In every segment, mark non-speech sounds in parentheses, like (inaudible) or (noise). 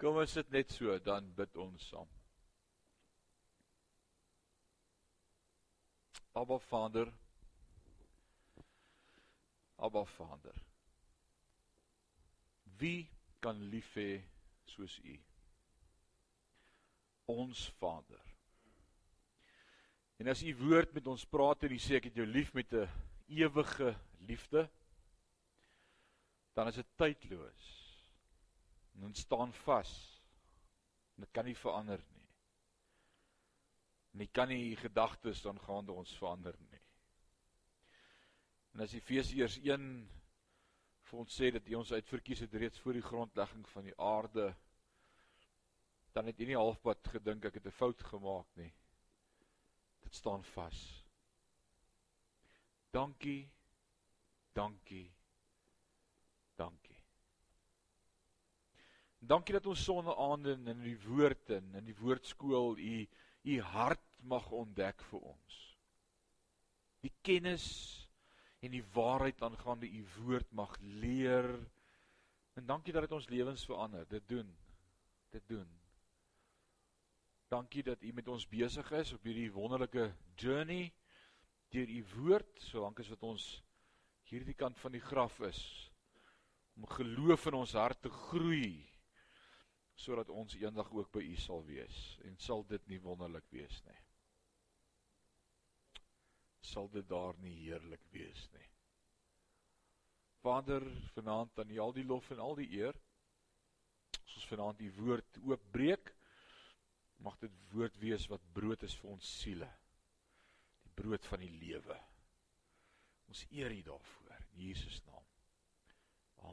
Kom ons sit net so, dan bid ons saam. Abba Vader. Abba Vader. Wie kan lief hê soos U? Ons Vader. En as U woord met ons praat en U sê ek het jou lief met 'n ewige liefde, dan is dit tydloos. En dit staan vas. Dit kan nie verander nie. Jy kan nie gedagtes dan gaande ons verander nie. En as Efesiërs 1 vir ons sê dat U ons uitverkies het reeds voor die grondlegging van die aarde, dan het U nie halfpad gedink ek het 'n fout gemaak nie. Dit staan vas. Dankie. Dankie. Dankie dat ons sonne aande in die woord en in die woordskool u u hart mag ontdek vir ons. Die kennis en die waarheid aangaande u woord mag leer. En dankie dat dit ons lewens verander. Dit doen. Dit doen. Dankie dat u met ons besig is op hierdie wonderlike journey deur u woord, solank as wat ons hierdie kant van die graf is om geloof in ons hart te groei sodat ons eendag ook by U sal wees. En sal dit nie wonderlik wees nie. Sal dit daar nie heerlik wees nie. Vader vanaand aan U al die lof en al die eer. As ons vanaand U woord oopbreek mag dit woord wees wat brood is vir ons siele. Die brood van die lewe. Ons eer U daarvoor in Jesus naam.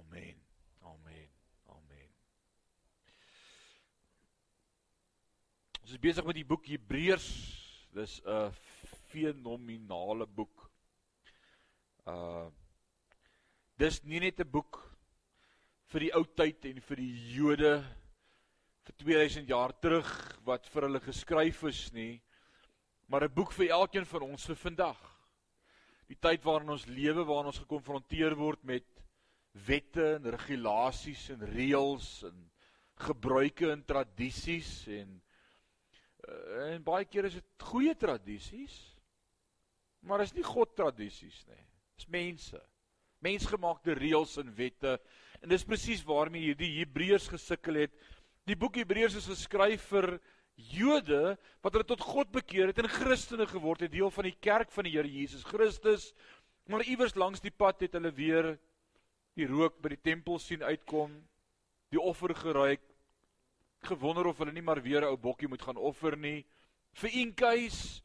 Amen. Amen. Ons is besig met die boek Hebreërs. Dis 'n fenominale boek. Uh Dis nie net 'n boek vir die ou tyd en vir die Jode vir 2000 jaar terug wat vir hulle geskryf is nie, maar 'n boek vir elkeen van ons vir vandag. Die tyd waarin ons lewe, waarin ons gekonfronteer word met wette en regulasies en reëls en gebruike en tradisies en en baie keer is dit goeie tradisies maar is nie God tradisies nie. Is mense. Mensgemaakte reëls en wette. En dis presies waarmee hierdie Hebreërs gesukkel het. Die boek Hebreërs is geskryf vir Jode wat hulle tot God bekeer het en Christene geword het deel van die kerk van die Here Jesus Christus. Maar iewers langs die pad het hulle weer die rook by die tempel sien uitkom, die offer geruik, gewonder of hulle nie maar weer 'n ou bokkie moet gaan offer nie, vir eenkeis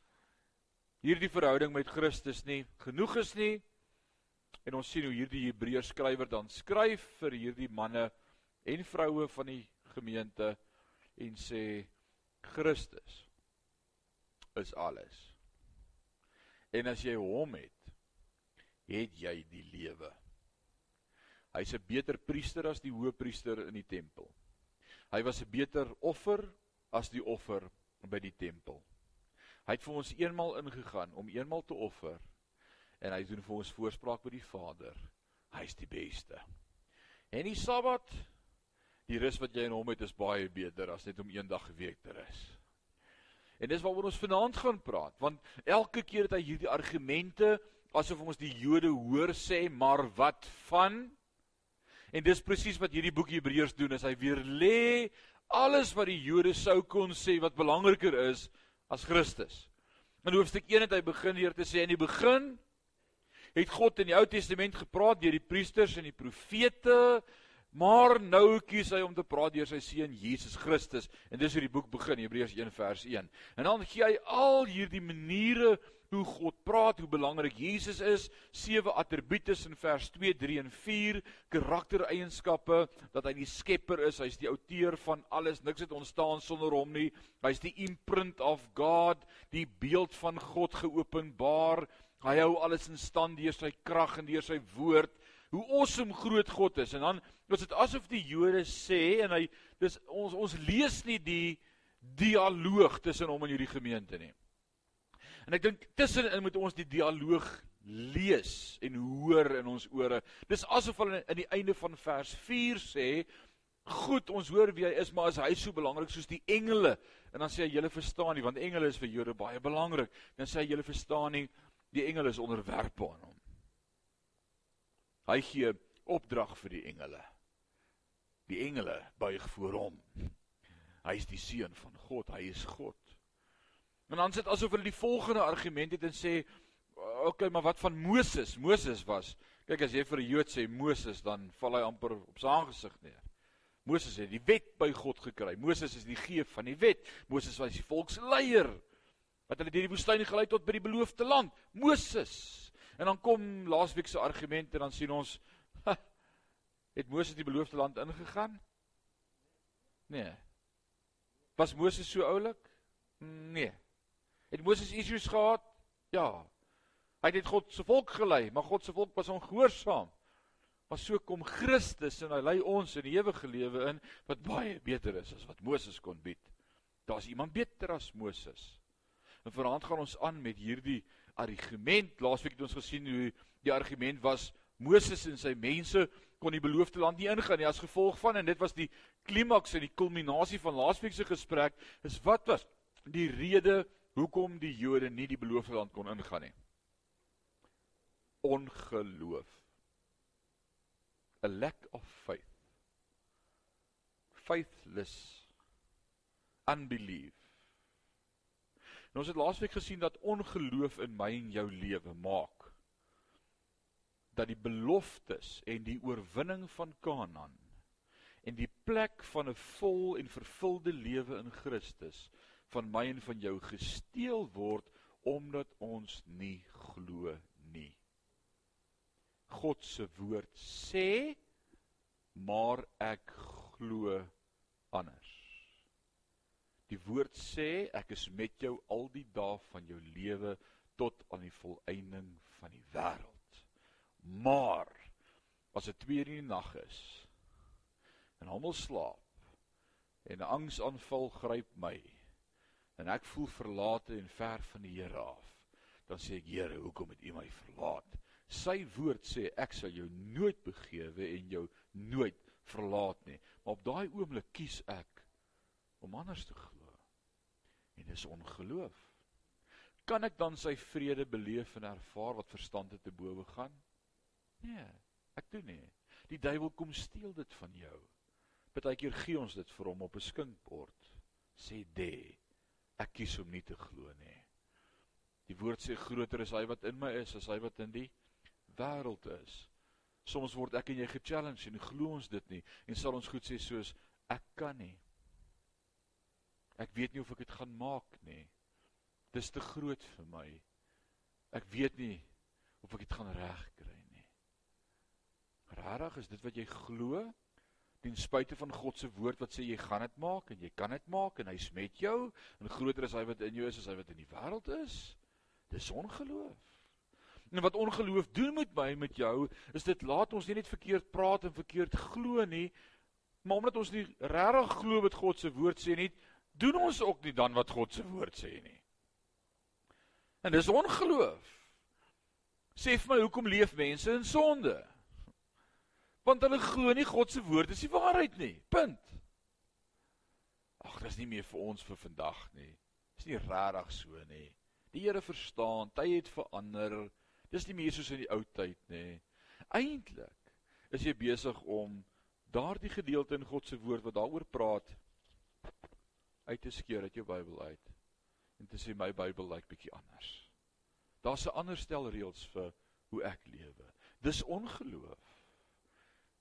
hierdie verhouding met Christus nie genoeg is nie. En ons sien hoe hierdie Hebreërs skrywer dan skryf vir hierdie manne en vroue van die gemeente en sê Christus is alles. En as jy hom het, het jy die lewe. Hy's 'n beter priester as die hoëpriester in die tempel. Hy was 'n beter offer as die offer by die tempel. Hy het vir ons eenmal ingegaan om eenmal te offer en hy doen vir ons voorspraak by die Vader. Hy's die beste. En die Sabbat, die rus wat jy in hom het is baie beter as net om een dag 'n week te rus. En dis waaroor ons vanaand gaan praat, want elke keer het hy hierdie argumente asof ons die Jode hoor sê, maar wat van En dis presies wat hierdie boek Hebreërs doen, is hy weer lê alles wat die Jode sou kon sê wat belangriker is as Christus. In hoofstuk 1 het hy begin hier te sê in die begin het God in die Ou Testament gepraat deur die priesters en die profete, maar nou kies hy om te praat deur sy seun Jesus Christus. En dis hoe die boek begin, Hebreërs 1 vers 1. En dan gee hy al hierdie maniere hoe God praat, hoe belangrik Jesus is, sewe attribute in vers 2, 3 en 4, karaktereienskappe dat hy die skepper is, hy's die outeur van alles, niks het ontstaan sonder hom nie. Hy's die imprint of God, die beeld van God geopenbaar. Hy hou alles in stand deur sy krag en deur sy woord. Hoe awesome groot God is. En dan is dit asof die Jode sê en hy dis ons ons lees nie die dialoog tussen hom en hierdie gemeente nie. En ek dink tussenin moet ons die dialoog lees en hoor in ons ore. Dis asof hulle in die einde van vers 4 sê Goed, ons hoor wie hy is, maar is hy so belangrik soos die engele? En dan sê hy julle verstaan nie want engele is vir Jode baie belangrik. Dan sê hy julle verstaan nie die engele is onderwerp aan hom. Hy gee opdrag vir die engele. Die engele buig voor hom. Hy is die seun van God, hy is God. En dan sit asof hulle die volgende argument het en sê, "Oké, okay, maar wat van Moses? Moses was, kyk as jy vir 'n Jood sê Moses, dan val hy amper op sy aangesig neer. Moses het die wet by God gekry. Moses is die geef van die wet. Moses was die volksleier wat hulle deur die woestyn gelei tot by die beloofde land. Moses. En dan kom laasweek se argumente en dan sien ons ha, het Moses die beloofde land ingegaan? Nee. Was Moses so oulik? Nee. Het Moses issues gehad? Ja. Hy het God se volk gelei, maar God se volk was ongehoorsaam. Maar so kom Christus en hy lei ons in die ewige lewe in wat baie beter is as wat Moses kon bied. Daar's iemand beter as Moses. En vanaand gaan ons aan met hierdie argument. Laasweek het ons gesien hoe die argument was Moses en sy mense kon die beloofde land nie ingaan nie as gevolg van en dit was die klimaks en die kulminasie van laasweek se gesprek is wat was die rede hoekom die Jode nie die beloofde land kon ingaan nie. Ongeloof. A lack of faith. Faithless unbelief. En ons het laasweek gesien dat ongeloof in my en jou lewe maak dat die beloftes en die oorwinning van Kanaan en die plek van 'n vol en vervulde lewe in Christus van my en van jou gesteel word omdat ons nie glo nie. God se woord sê maar ek glo anders. Die woord sê ek is met jou al die dae van jou lewe tot aan die volëinding van die wêreld. Maar as dit 2 uur in die nag is en almal slaap en 'n angsaanval gryp my en ek voel verlate en ver van die Here af, dan sê ek Here, hoekom het U my verlaat? Sy woord sê ek sal jou nooit begewe en jou nooit verlaat nie. Maar op daai oomblik kies ek om anders te glo. En dis ongeloof. Kan ek dan sy vrede beleef en ervaar wat verstand te bowe gaan? Nee, ek doen nie. Die duiwel kom steel dit van jou. Partykeer gee ons dit vir hom op 'n skinkbord. Sê dê ek kies om nie te glo nie. Die woord sê groter is hy wat in my is as hy wat in die wêreld is. Soms word ek en jy ge-challenge en glo ons dit nie en sal ons goed sê soos ek kan nie. Ek weet nie of ek dit gaan maak nie. Dis te groot vir my. Ek weet nie of ek dit gaan regkry nie. Rarig is dit wat jy glo? Ten spyte van God se woord wat sê jy gaan dit maak en jy kan dit maak en hy's met jou en groter is hy wat in jou is as hy wat in die wêreld is. Dis ongeloof. En wat ongeloof doen met my met jou is dit laat ons nie net verkeerd praat en verkeerd glo nie, maar omdat ons nie regtig glo wat God se woord sê nie, doen ons ook nie dan wat God se woord sê nie. En dis ongeloof. Sê vir my, hoekom leef mense in sonde? Want hulle glo nie God se woord is die waarheid nie. Punt. Ag, dis nie meer vir ons vir vandag nie. Dis nie regtig so nie. Die Here verstaan, tye het verander. Dis nie meer soos in die ou tyd nie. Eintlik is jy besig om daardie gedeelte in God se woord wat daaroor praat uit te skeur uit jou Bybel uit en te sê my Bybel lyk bietjie anders. Daar's 'n ander stel reëls vir hoe ek lewe. Dis ongeloof.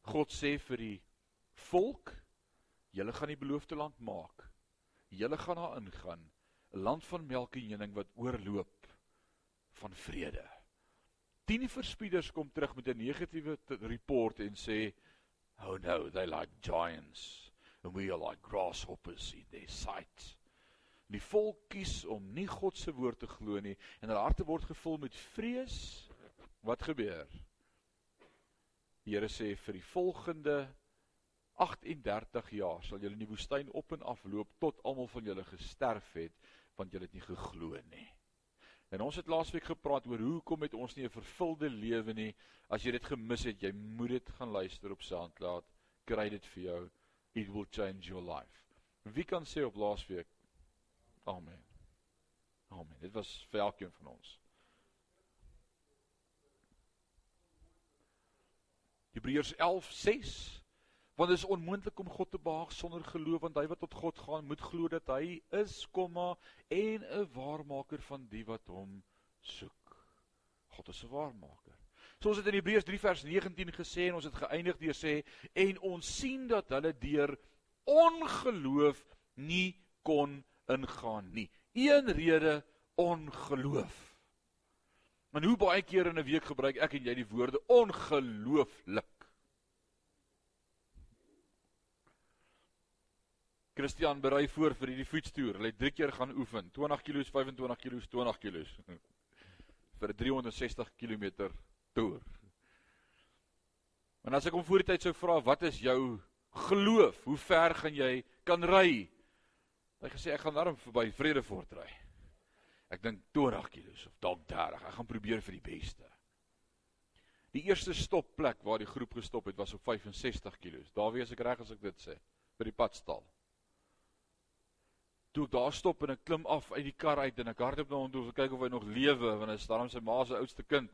God sê vir die volk, julle gaan die beloofde land maak. Julle gaan daar ingaan, 'n land van melk en honing wat oorloop van vrede. Tien verspieders kom terug met 'n negatiewe report en sê, "Oh no, they like giants and we are like grasshoppers in their sight." Die volk kies om nie God se woord te glo nie en hulle harte word gevul met vrees. Wat gebeur? Here sê vir die volgende 38 jaar sal julle in die woestyn op en af loop tot almal van julle gesterf het want julle het nie geglo nie. En ons het laasweek gepraat oor hoekom het ons nie 'n vervulde lewe nie. As jy dit gemis het, jy moet dit gaan luister op SoundCloud. Kry dit vir jou. it will change your life. Wie kan sê op laasweek amen. Amen. Dit was vir elkeen van ons. Hebreërs 11:6 Want dit is onmoontlik om God te behaag sonder geloof want hy wat tot God gaan moet glo dat hy is, komma en 'n waarmaker van die wat hom soek. God is 'n waarmaker. So ons het in Hebreërs 3 vers 19 gesê en ons het geëindig deur sê en ons sien dat hulle deur ongeloof nie kon ingaan nie. Een rede ongeloof. Maar hoe baie keer in 'n week gebruik ek en jy die woorde ongelooflik? Christian berei voor vir hierdie fietstoer. Hy het 3 keer gaan oefen. 20 kg, 25 kg, 20 kg. vir 'n 360 km toer. En as ek hom voor die tyd sou vra, "Wat is jou geloof? Hoe ver gaan jy kan ry?" Hy gesê, "Ek gaan daarom verby Vredefort ry." Ek dink 20 kg of dalk 30. Ek gaan probeer vir die beste. Die eerste stopplek waar die groep gestop het was op 65 kg. Daar wees ek reg as ek dit sê, by die padstal toe ek daar stop en ek klim af uit die kar uit en ek hardloop na hom toe om kyk of hy nog lewe want hy is daarom sy ma se oudste kind.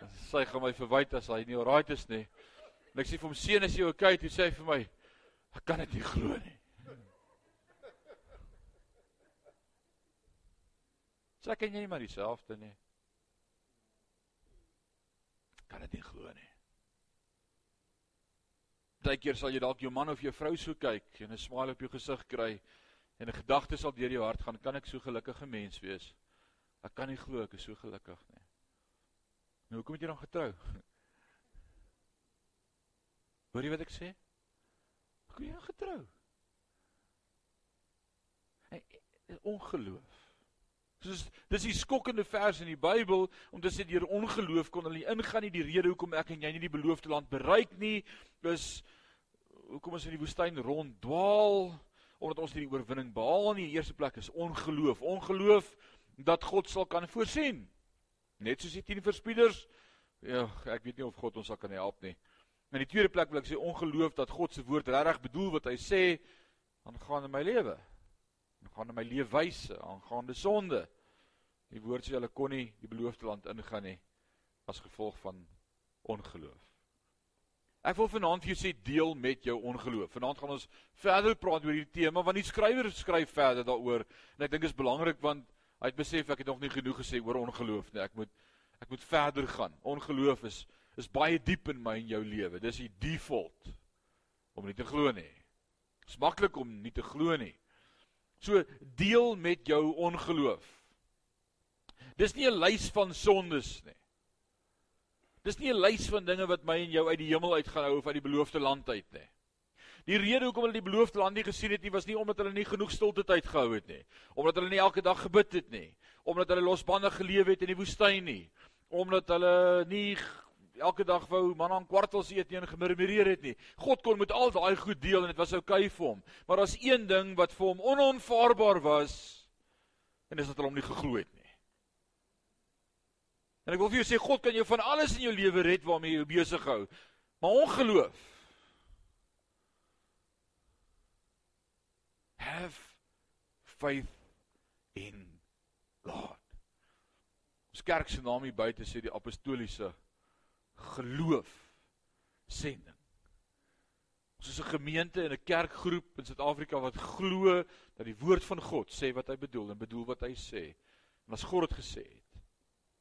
En sy gaan my verwyd as hy nie alright is nie. En ek sê vir hom seun is jy okay? Hy sê vir my ek kan dit nie glo nie. Sê kan jy nie maar dieselfde nie. Kan dit nie glo nie. Partykeer sal jy dalk jou man of jou vrou so kyk en 'n smile op jou gesig kry En 'n gedagte sal deur jou hart gaan, kan ek so gelukkige mens wees? Ek kan nie glo ek is so gelukkig nie. Nou hoekom het jy dan getrou? (laughs) Hoor jy wat ek sê? Hoekom jy getrou? Hey, ongeloof. Soos dis die skokkende vers in die Bybel om te sê deur ongeloof kon hulle ingaan nie die rede hoekom ek en jy nie die beloofde land bereik nie. Dis hoekom ons in die woestyn ronddwaal omdat ons nie die oorwinning behaal nie. In die eerste plek is ongeloof. Ongeloof dat God sal kan voorsien. Net soos die 10 verspieders. Ja, ek weet nie of God ons sal kan help nie. In die tweede plek wil ek sê ongeloof dat God se woord regtig bedoel wat hy sê aangaande my lewe. Aangaande my leefwyse, aangaande sonde. Die woord sê hulle kon nie die beloofde land ingaan nie as gevolg van ongeloof. Ek wil vanaand vir jou sê deel met jou ongeloof. Vanaand gaan ons verder praat oor hierdie tema want die skrywer skryf verder daaroor en ek dink dit is belangrik want hy het besef ek het nog nie genoeg gesê oor ongeloof nie. Ek moet ek moet verder gaan. Ongeloof is is baie diep in my en jou lewe. Dis die default om nie te glo nie. Dit is maklik om nie te glo nie. So deel met jou ongeloof. Dis nie 'n lys van sondes nie. Dis nie 'n lys van dinge wat my en jou uit die hemel uit gaan hou of uit die beloofde land uit nie. Die rede hoekom hulle die beloofde land nie gesien het nie was nie omdat hulle nie genoeg stilte tyd gehou het nie, omdat hulle nie elke dag gebid het nie, omdat hulle losbandig geleef het in die woestyn nie, omdat hulle nie elke dag wou man aan kwartels eet en gemurmureer het nie. God kon met al daai goed deel en dit was oukei okay vir hom. Maar daar's een ding wat vir hom onontvaarbaar was en dis dat hulle hom nie geglo het nie. En ek wil vir jou sê God kan jou van alles in jou lewe red waarmee jy besig hou. Maar ongeloof have faith in God. Ons kerk se naam hier buite sê die apostoliese geloof sending. Ons is 'n gemeente en 'n kerkgroep in Suid-Afrika wat glo dat die woord van God sê wat hy bedoel en bedoel wat hy sê. En as God dit gesê het,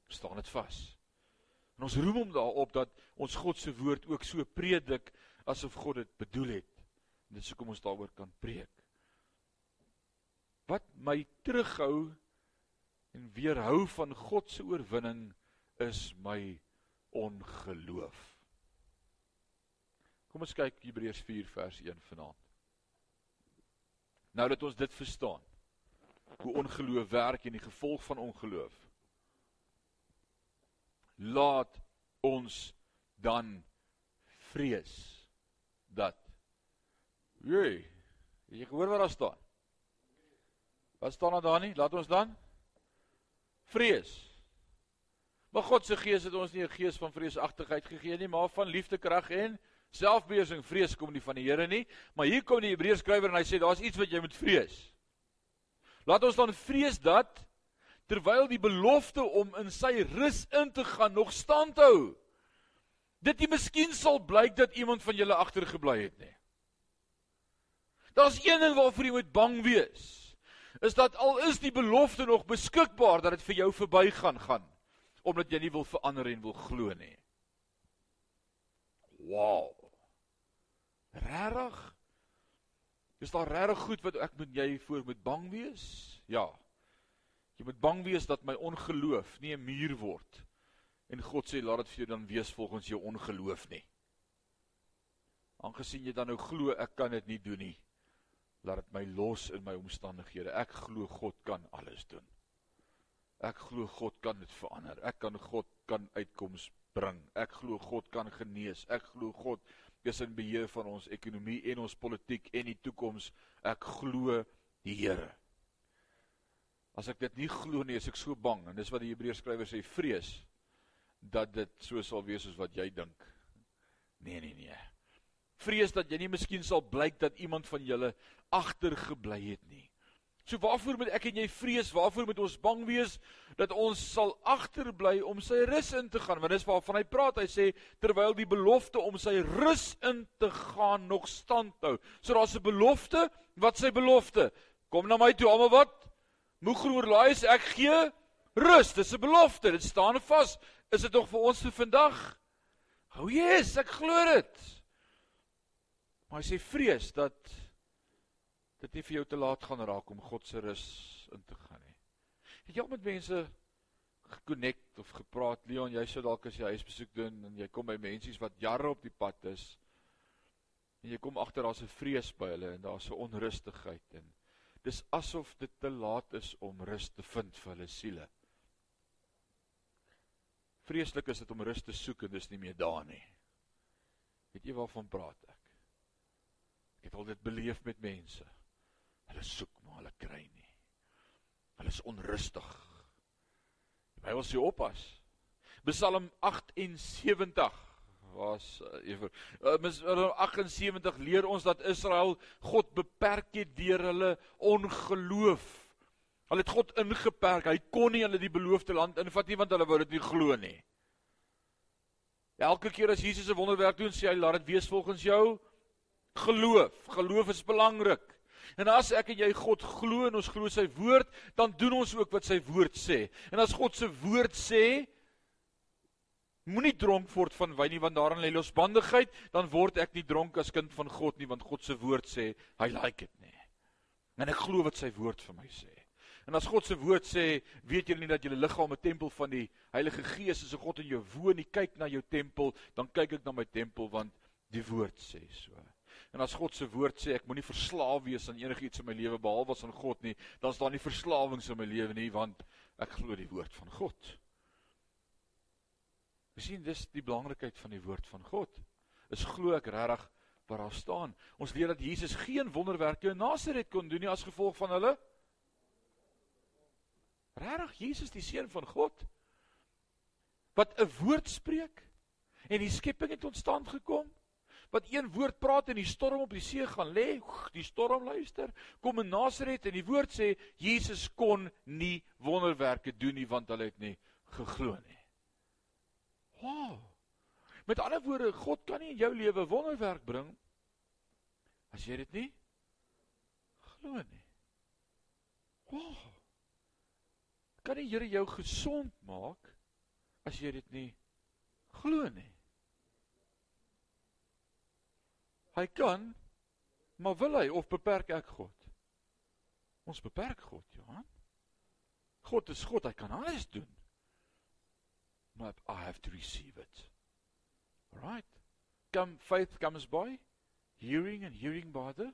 staan dit vas. En ons roem hom daarop dat ons God se woord ook so predik asof God dit bedoel het. En dis hoekom ons daaroor kan preek. Wat my terughou en weerhou van God se oorwinning is my ongeloof. Kom ons kyk Hebreërs 4 vers 1 vanaand. Nou dat ons dit verstaan, hoe ongeloof werk en die gevolg van ongeloof, laat ons dan vrees dat jy jy gehoor wat daar staan? Wat staan daar nie laat ons dan vrees maar God se gees het ons nie 'n gees van vreesagtigheid gegee nie maar van liefde krag en Selfbeheersing, vrees kom nie van die Here nie, maar hier kom die Hebreërs skrywer en hy sê daar's iets wat jy moet vrees. Laat ons dan vrees dat terwyl die belofte om in sy rus in te gaan nog stand hou, dit nie miskien sal blyk dat iemand van julle agtergebly het nie. Daar's een ding waarvoor jy moet bang wees. Is dat al is die belofte nog beskikbaar dat dit vir jou verbygaan gaan omdat jy nie wil verander en wil glo nie. Wow. Regtig? Is daar regtig goed wat ek moet jy voor moet bang wees? Ja. Jy moet bang wees dat my ongeloof nie 'n muur word. En God sê laat dit vir jou dan wees volgens jou ongeloof nie. Aangesien jy dan nou glo ek kan dit nie doen nie. Laat dit my los in my omstandighede. Ek glo God kan alles doen. Ek glo God kan dit verander. Ek kan God kan uitkoms bring. Ek glo God kan genees. Ek glo God is in beheer van ons ekonomie en ons politiek en die toekoms. Ek glo die Here. As ek dit nie glo nie, is ek so bang en dis wat die Hebreërs skrywer sê, vrees dat dit so sal wees soos wat jy dink. Nee, nee, nee. Vrees dat jy nie miskien sal blyk dat iemand van julle agtergebly het nie. So waarvoor moet ek en jy vrees? Waarvoor moet ons bang wees dat ons sal agterbly om sy rus in te gaan? Want dis waarvan hy praat. Hy sê terwyl die belofte om sy rus in te gaan nog stand hou. So daar's 'n belofte. Wat sê belofte? Kom na my toe almal wat moeg oor laai is ek gee rus. Dis 'n belofte. Dit staan vas. Is dit nog vir ons vir vandag? O, oh, yes, ek glo dit. Maar hy sê vrees dat dit nie vir jou te laat gaan raak om God se rus in te gaan nie. Het jy al met mense gekonnekt of gepraat? Leon, jy sou dalk as jy huisbesoek doen en jy kom by mense wat jare op die pad is en jy kom agter daar's 'n vrees by hulle en daar's 'n onrustigheid en dis asof dit te laat is om rus te vind vir hulle siele. Vreeslik is dit om rus te soek en dis nie meer daar nie. Weet jy waarvan praat ek? Ek het al dit beleef met mense. Hulle soek maar hulle kry nie. Hulle is onrustig. Die Bybel sê oppas. Psalm 78 was ewer uh, Psalm 78 leer ons dat Israel God beperk het deur hulle ongeloof. Hulle het God ingeperk. Hy kon nie hulle die beloofde land invat nie want hulle wou dit nie glo nie. Elke keer as Jesus 'n wonderwerk doen, sê hy laat dit wees volgens jou geloof. Geloof is belangrik. En as ek en jy God glo en ons glo sy woord, dan doen ons ook wat sy woord sê. En as God se woord sê, moenie dronk word van wyn nie want daarin lê losbandigheid, dan word ek nie dronk as kind van God nie want God se woord sê hy like dit nie. En ek glo wat sy woord vir my sê. En as God se woord sê, weet julle nie dat julle liggaam 'n tempel van die Heilige Gees is, as God in jou woon, jy kyk na jou tempel, dan kyk ek na my tempel want die woord sê so. En as God se woord sê ek moenie verslaaf wees aan enigiets in my lewe behalwe aan God nie, dan is daar nie verslawings in my lewe nie want ek glo die woord van God. Jy sien dis die belangrikheid van die woord van God. Is glo ek regtig wat daar staan. Ons leer dat Jesus geen wonderwerke in Nasaret kon doen nie as gevolg van hulle Regtig Jesus die seun van God wat 'n woord spreek en die skepping het tot stand gekom wat een woord praat en die storm op die see gaan lê, die storm luister, kom in Nasaret en die woord sê Jesus kon nie wonderwerke doen nie want hulle het nie geglo nie. Wow. Met ander woorde, God kan nie in jou lewe wonderwerk bring as jy dit nie glo nie. Wow. Kan die Here jou gesond maak as jy dit nie glo nie? Hy kan, maar wil hy of beperk ek God? Ons beperk God, Johan. God is God, hy kan alles doen. But I have to receive it. Right? Come faith comes by hearing and hearing by the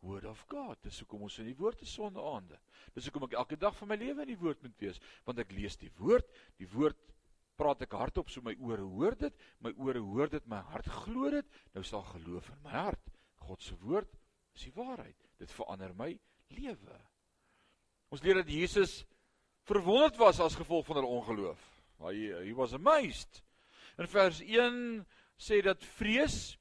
word of God. Dis hoekom ons in die woord is sonde aande. Dis hoekom ek elke dag van my lewe in die woord moet wees, want ek lees die woord, die woord praat ek hardop so my ore hoor dit, my ore hoor dit, my hart glo dit, nou sal geloof in my hart. God se woord is die waarheid. Dit verander my lewe. Ons leer dat Jesus verwonderd was as gevolg van hulle ongeloof. Hy he was amazed. In vers 1 sê dat vrees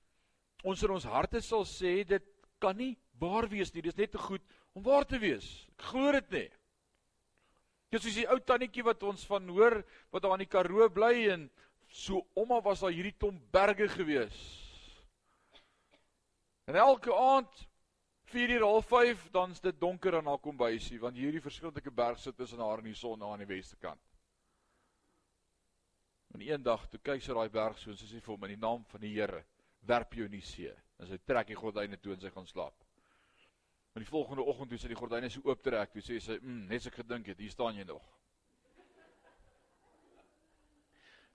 ons in ons harte sal sê dit kan nie waar wees nie. Dis net te goed om waar te wees. Ek glo dit nie. Dis soos die ou tannetjie wat ons van hoor wat daar aan die Karoo bly en so ouma was daar hierdie tom berge gewees. En elke aand 4 uur half 5 dan's dit donker aan haar kombuisie want hierdie verskillende berg sit tussen haar en die son aan die weste kant. En eendag toe kyk sy daai berg so en sy sê vir hom in die naam van die Here werp jou in die see. En sy trek die gordyne toe en sy gaan slaap. En die volgende oggend toe sy die gordyne so ooptrek, toe sê sy, "Mm, net ek gedink het, hier staan jy nog."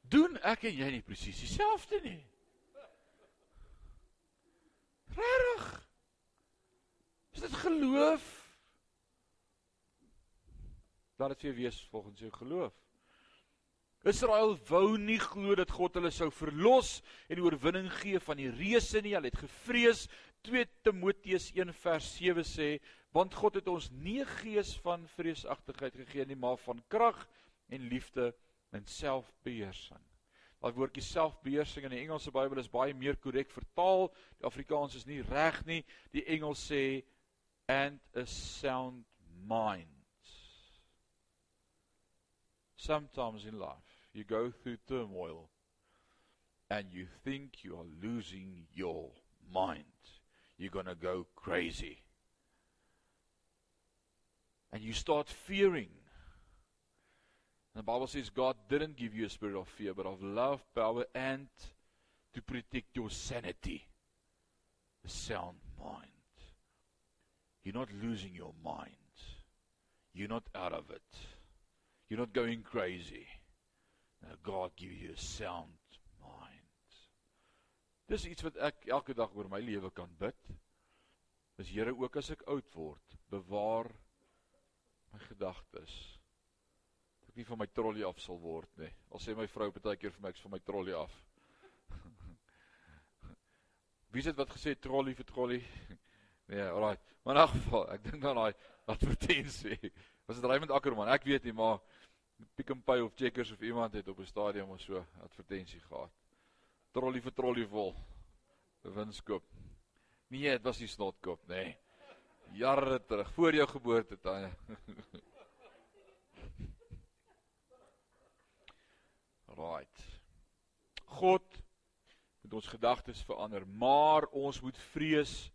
Doen ek en jy nie presies dieselfde nie? Regtig? Is dit geloof? Laat dit vir wees volgens jou geloof. Israel wou nie glo dat God hulle sou verlos en oorwinning gee van die reëse nie. Hulle het gevrees. 2 Timoteus 1 vers 7 sê, want God het ons nie 'n gees van vreesagtigheid gegee nie, maar van krag en liefde en selfbeheersing. Daai woordjie selfbeheersing in die Engelse Bybel is baie meer korrek vertaal. Die Afrikaans is nie reg nie. Die Engels sê and a sound mind. Sometimes in life you go through turmoil and you think you are losing your mind. You're going to go crazy. And you start fearing. And the Bible says God didn't give you a spirit of fear, but of love, power, and to protect your sanity, a sound mind. You're not losing your mind. You're not out of it. You're not going crazy. Now God give you a sound. Dis iets wat ek elke dag oor my lewe kan bid. Dis Here ook as ek oud word, bewaar my gedagtes. Dat ek nie van my trollie af sal word nie. Al sê my vrou baie keer vir my ek's van my trollie af. (laughs) Wie het wat gesê trollie vir trollie? (laughs) Nee, alraai. Maar in elk geval, ek dink dan daai advertensie. (laughs) Was dit Raymond Ackerman? Ek weet nie, maar Pick n Pay of Checkers of iemand het op 'n stadium of so advertensie gehad. Trollie vir trollie vol. Winskoop. Nee, dit was nie snotkoop nê. Nee. Jare terug voor jou geboorte tanye. (laughs) right. God moet ons gedagtes verander, maar ons moet vrees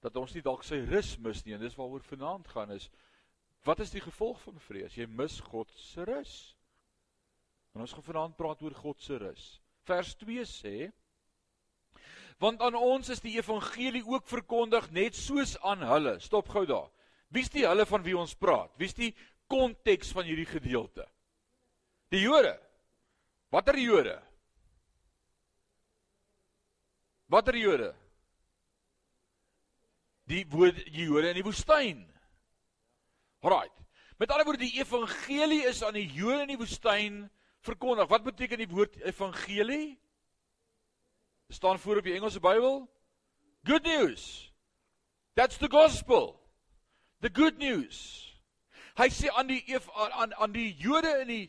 dat ons nie dalk sy rus mis nie en dis waaroor vanaand gaan is Wat is die gevolg van vrees? Jy mis God se rus. En ons gaan vanaand praat oor God se rus. Vers 2 sê: Want aan ons is die evangelie ook verkondig net soos aan hulle. Stop gou daar. Wie's die hulle van wie ons praat? Wie's die konteks van hierdie gedeelte? Die Jode. Watter Jode? Watter Jode? Die Jode in die woestyn. Alraai. Met ander woorde die evangelie is aan die Jode in die woestyn verkondig. Wat beteken die woord evangelie? Staan voor op die Engelse Bybel. Good news. That's the gospel. The good news. Hy sê aan die aan aan die Jode in die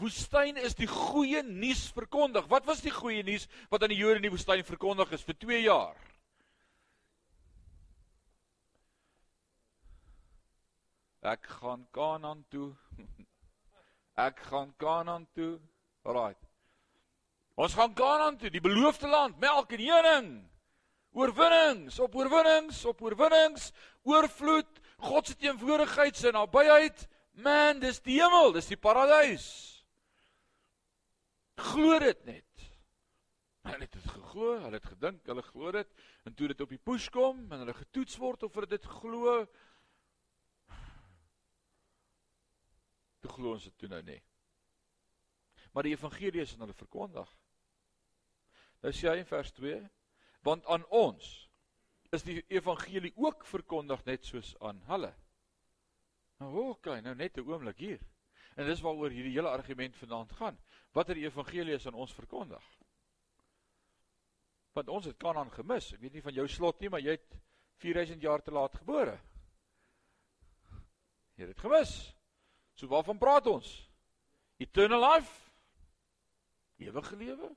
woestyn is die goeie nuus verkondig. Wat was die goeie nuus wat aan die Jode in die woestyn verkondig is vir 2 jaar? Ek gaan Kanaan toe. (laughs) Ek gaan Kanaan toe. Alraai. Ons gaan Kanaan toe, die beloofde land, melk en honing. Oorwinnings, op oorwinnings, op oorwinnings, oorvloed, God se teenwoordigheid se nabyheid. Man, dis die hemel, dis die paradys. Glo dit net. Hulle het dit geglo, hulle het gedink, hulle glo dit en toe dit op die push kom en hulle getoets word of hulle dit glo, toe glo ons dit toe nou nie. Maar die evangelie is aan hulle verkondig. Nou sê hy in vers 2, want aan ons is die evangelie ook verkondig net soos aan hulle. Nou oké, okay, nou net 'n oomblik hier. En dis waaroor hierdie hele argument vanaand gaan. Watter evangelie is aan ons verkondig? Want ons het Kanaan gemis. Ek weet nie van jou slot nie, maar jy het 4000 jaar te laat gebore. Jy het dit gemis. So waarvan praat ons? Eternal life? Ewige lewe?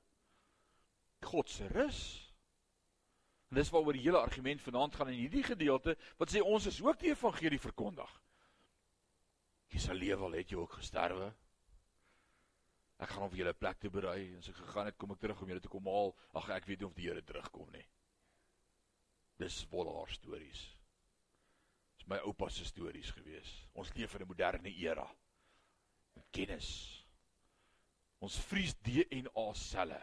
God se rus? En dis waaroor die hele argument vanaand gaan in hierdie gedeelte wat sê ons is ook die evangelie verkondig. Jy sal lewe al het jy ook gesterwe. Ek gaan op julle plek te berei en as ek gegaan het kom ek terug om julle te kom haal. Ag ek weet nie of die Here terugkom nie. Dis wolhaar stories. Dis my oupa se stories gewees. Ons leef in 'n moderne era. Met kennis. Ons vries DNA selle.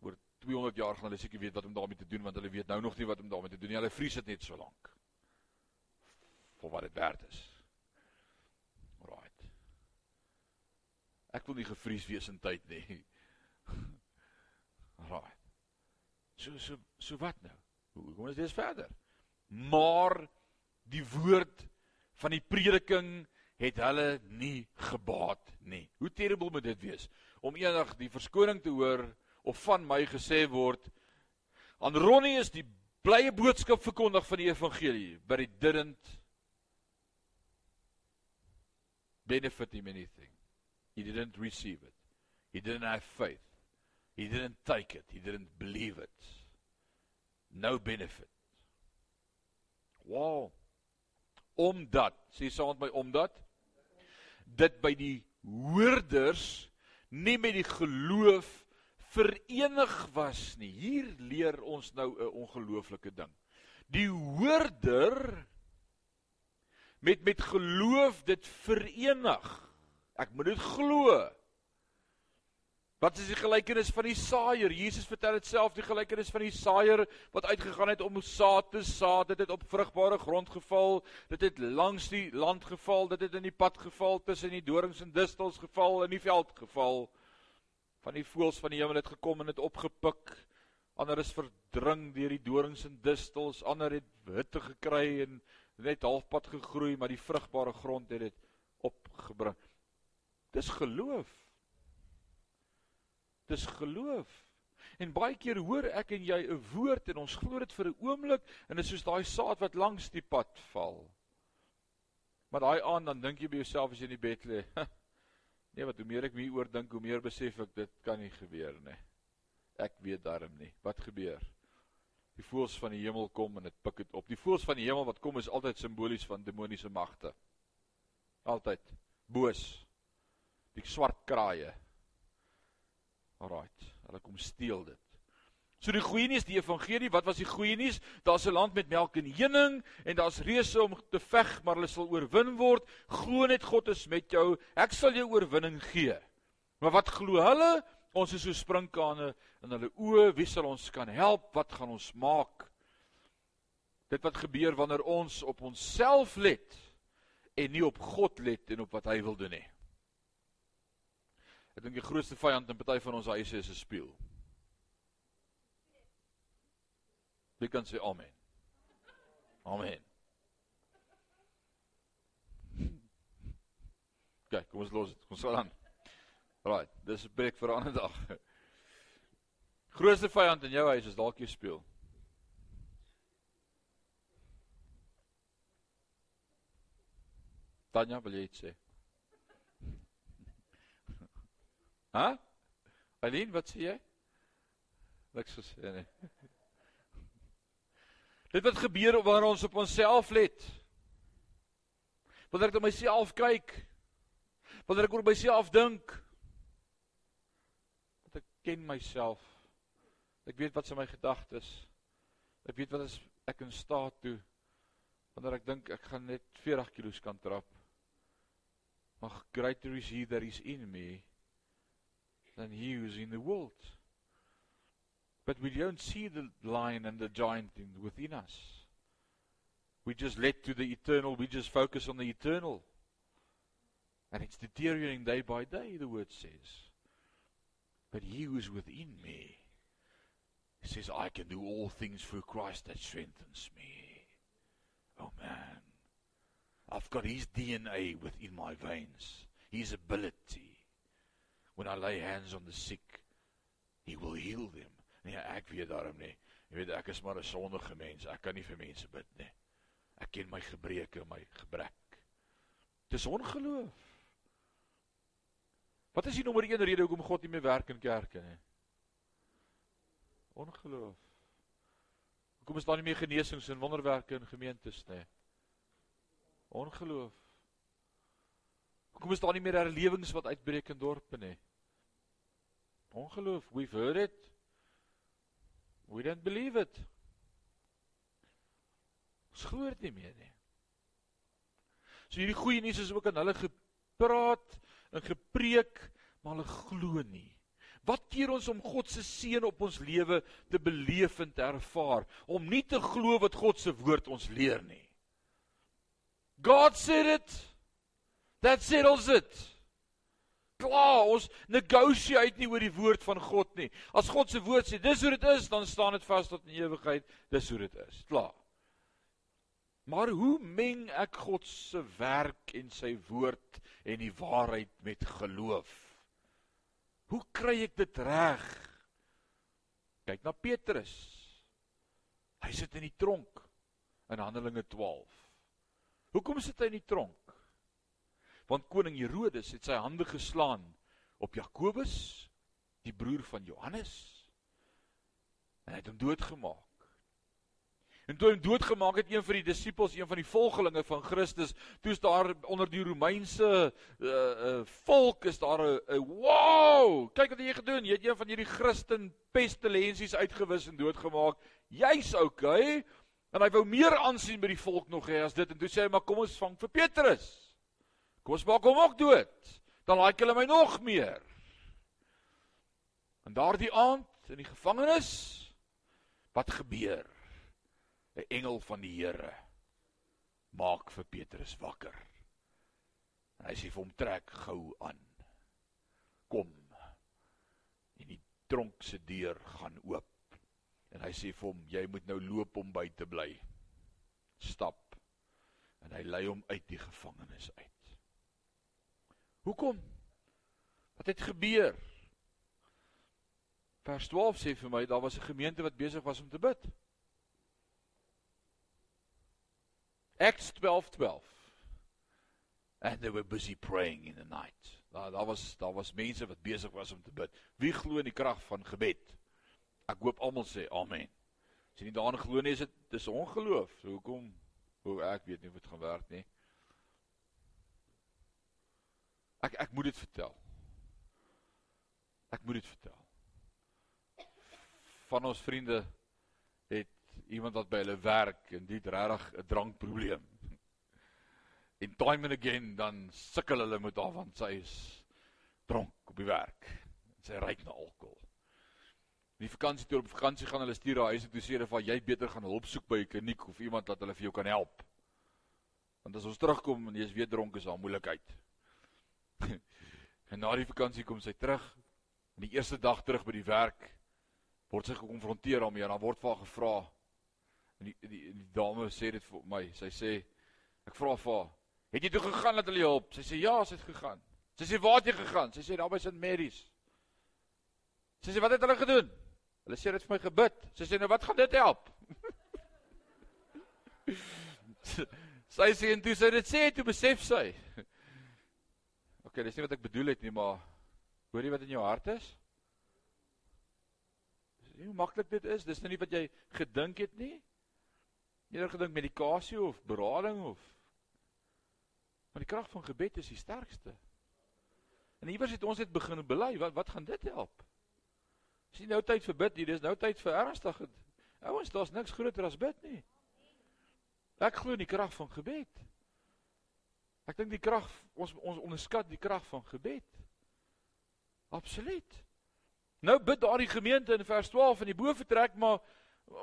Oor 200 jaar gaan hulle seker weet wat om daarmee te doen want hulle weet nou nog nie wat om daarmee te doen nie. Hulle vries dit net so lank. Vir wat dit werd is. Right. Ek wil nie gevries wees in tyd nie. (laughs) Right. So so so wat nou? Hoe kom ons dis verder? Maar die woord van die prediking het hulle nie gebaat nie. Hoe terrible moet dit wees om eendag die verskoning te hoor of van my gesê word aan Ronnie is die blye boodskap verkondig van die evangelie, but it didn't benefit him anything. He didn't receive it. He didn't have faith. He didn't take it. He didn't believe it. No benefit. Wow. Omdat, sê saam met my omdat dit by die hoorders nie met die geloof verenig was nie. Hier leer ons nou 'n ongelooflike ding. Die hoorder met met geloof dit verenig. Ek moet dit glo. Wat is die gelykenis van die saaier? Jesus vertel dit self die gelykenis van die saaier wat uitgegaan het om saad te saad. Dit het op vrugbare grond geval. Dit het langs die land geval. Dit het in die pad geval, tussen die dorings en distels geval, in die veld geval. Van die voëls van die hemel het gekom en dit opgepik. Ander is verdring deur die dorings en distels. Ander het hitte gekry en net halfpad gegroei, maar die vrugbare grond het dit opgebring. Dis geloof. Dis geloof. En baie keer hoor ek en jy 'n woord en ons glo dit vir 'n oomblik en dit is soos daai saad wat langs die pad val. Maar daai aan dan dink jy by jouself as jy in die bed lê, Nee, wat hoe meer ek hieroor dink, hoe meer besef ek dit kan nie gebeur nie. Ek weet darm nie wat gebeur. Die voëls van die hemel kom en dit pik dit op. Die voëls van die hemel wat kom is altyd simbolies van demoniese magte. Altyd boos. Die swart kraaie. Alraight, hulle kom steel dit. So die goeie nuus, die evangelie, wat was die goeie nuus? Daar's 'n land met melk en honing en daar's reëse om te veg, maar hulle sal oorwin word. Glo net God is met jou. Ek sal jou oorwinning gee. Maar wat glo hulle? Ons is so sprinkane in hulle oë. Wie sal ons kan help? Wat gaan ons maak? Dit wat gebeur wanneer ons op onsself let en nie op God let en op wat hy wil doen nie. Ek dink die grootste vyand in party van ons huise is 'n spieël. Wie kan sê amen? Amen. (laughs) Kyk, kom ons los dit. Kom sal aan. Right, dis 'n breek vir 'n ander dag. (laughs) Grootste vyand in jou huis is dalk jou spieël. Tanya, wil jy iets sê? Hæ? Aline, wat sê jy? Niks gesê nie. (laughs) Dit wat gebeur wanneer ons op onsself let. Wanneer ek na myself kyk. Wanneer ek oor myself dink. Dat ek ken myself. Ek weet wat se my gedagtes. Ek weet wat is ek in staat toe wanneer ek dink ek gaan net 40 kg kan trap. Maar greater is he that is in me than he is in the world. But we don't see the lion and the giant in, within us. We just let to the eternal, we just focus on the eternal. And it's deteriorating day by day, the word says. But he who is within me says, I can do all things through Christ that strengthens me. Oh man. I've got his DNA within my veins, his ability. When I lay hands on the sick, he will heal them. Nee, ek weet daarom nie. Jy weet ek is maar 'n sondige mens. Ek kan nie vir mense bid nie. Ek ken my gebreke, my gebrek. Dis ongeloof. Wat is die nommer 1 rede hoekom God nie meer werk in kerke nie? Ongeloof. Hoekom is daar nie meer genesings en wonderwerke in gemeentes nie? Ongeloof. Hoekom is daar nie meer herlewings wat uitbreek in dorpe nie? Ongeloof. We've heard it. We don't believe it. Ons glo dit nie meer nie. So hierdie goeie nuus is ook aan hulle gepraat en gepreek, maar hulle glo nie. Wat keer ons om God se seën op ons lewe te beleef en te ervaar, om nie te glo wat God se woord ons leer nie. God said it. That settles it. Klaar, ons negotiate nie oor die woord van God nie. As God se woord sê dis hoe dit is, dan staan dit vas tot in ewigheid. Dis hoe dit is. Klaar. Maar hoe meng ek God se werk en sy woord en die waarheid met geloof? Hoe kry ek dit reg? Kyk na Petrus. Hy sit in die tronk in Handelinge 12. Hoekom sit hy in die tronk? Want koning Herodes het sy hande geslaan op Jakobus, die broer van Johannes. En hy het hom doodgemaak. En toe hy hom doodgemaak het, een van die disippels, een van die volgelinge van Christus, toe is daar onder die Romeinse uh uh volk is daar 'n uh, wow, kyk wat jy gedoen, jy het een van hierdie Christen pestilensies uitgewis en doodgemaak. Jy's okay. En hy wou meer aansien by die volk nog hê as dit en toe sê hy maar kom ons vang vir Petrus. Kom ons maak hom ook dood. Dan like hulle my nog meer. En daardie aand in die gevangenis wat gebeur? 'n Engel van die Here maak vir Petrus wakker. En hy sê vir hom trek gou aan. Kom. En die tronk se deur gaan oop. En hy sê vir hom jy moet nou loop om by te bly. Stap. En hy lei hom uit die gevangenis uit. Hoekom? Wat het gebeur? Vers 12 sê vir my daar was 'n gemeente wat besig was om te bid. Acts 12:12 12. And they were busy praying in the night. Daar daar was daar was mense wat besig was om te bid. Wie glo in die krag van gebed? Ek hoop almal sê amen. As jy nie daarin glo nie, is dit dis ongeloof. Hoekom? Hoe ek weet nie of dit gaan werk nie. Ek ek moet dit vertel. Ek moet dit vertel. Van ons vriende het iemand wat by hulle werk en dit regtig 'n drankprobleem. In time and again dan sukkel hulle met haar want sy is dronk op die werk. Sy ry na alkohol. Die vakansie toe op vakansie gaan hulle stuur haar huis toe sê hulle van jy beter gaan hulp soek by 'n kliniek of iemand wat hulle vir jou kan help. Want as ons terugkom en jy is weer dronk is daar moeilikheid. (laughs) en na die vakansie kom sy terug. En die eerste dag terug by die werk word sy gekonfronteer daarmee en dan word vir haar gevra. En die, die die dame sê dit vir my. Sy sê ek vra vir haar, "Het jy toe gegaan dat hulle jou help?" Sy sê, "Ja, sy het gegaan." Sy sê, "Waar het jy gegaan?" Sy sê, "Daar by St Mary's." Sy sê, "Wat het hulle gedoen?" Hulle sê dit vir my gebid. Sy sê, "Nou wat gaan dit help?" (laughs) sy sê en toe sy dit sê, toe besef sy okay, dis nie wat ek bedoel het nie, maar hoor jy wat in jou hart is? Dis nie hoe maklik dit is, dis nou nie wat jy gedink het nie. Jy het gedink medikasie of berading of Maar die krag van gebed is die sterkste. En iewers het ons dit begin bely, wat wat gaan dit help? Is nie nou tyd vir bid nie, dis nou tyd vir ernstige ouens, daar's niks groter as bid nie. Ek glo in die krag van gebed. Ek dink die krag ons ons onderskat die krag van gebed. Absoluut. Nou bid daardie gemeente in vers 12 in die boefretrek, maar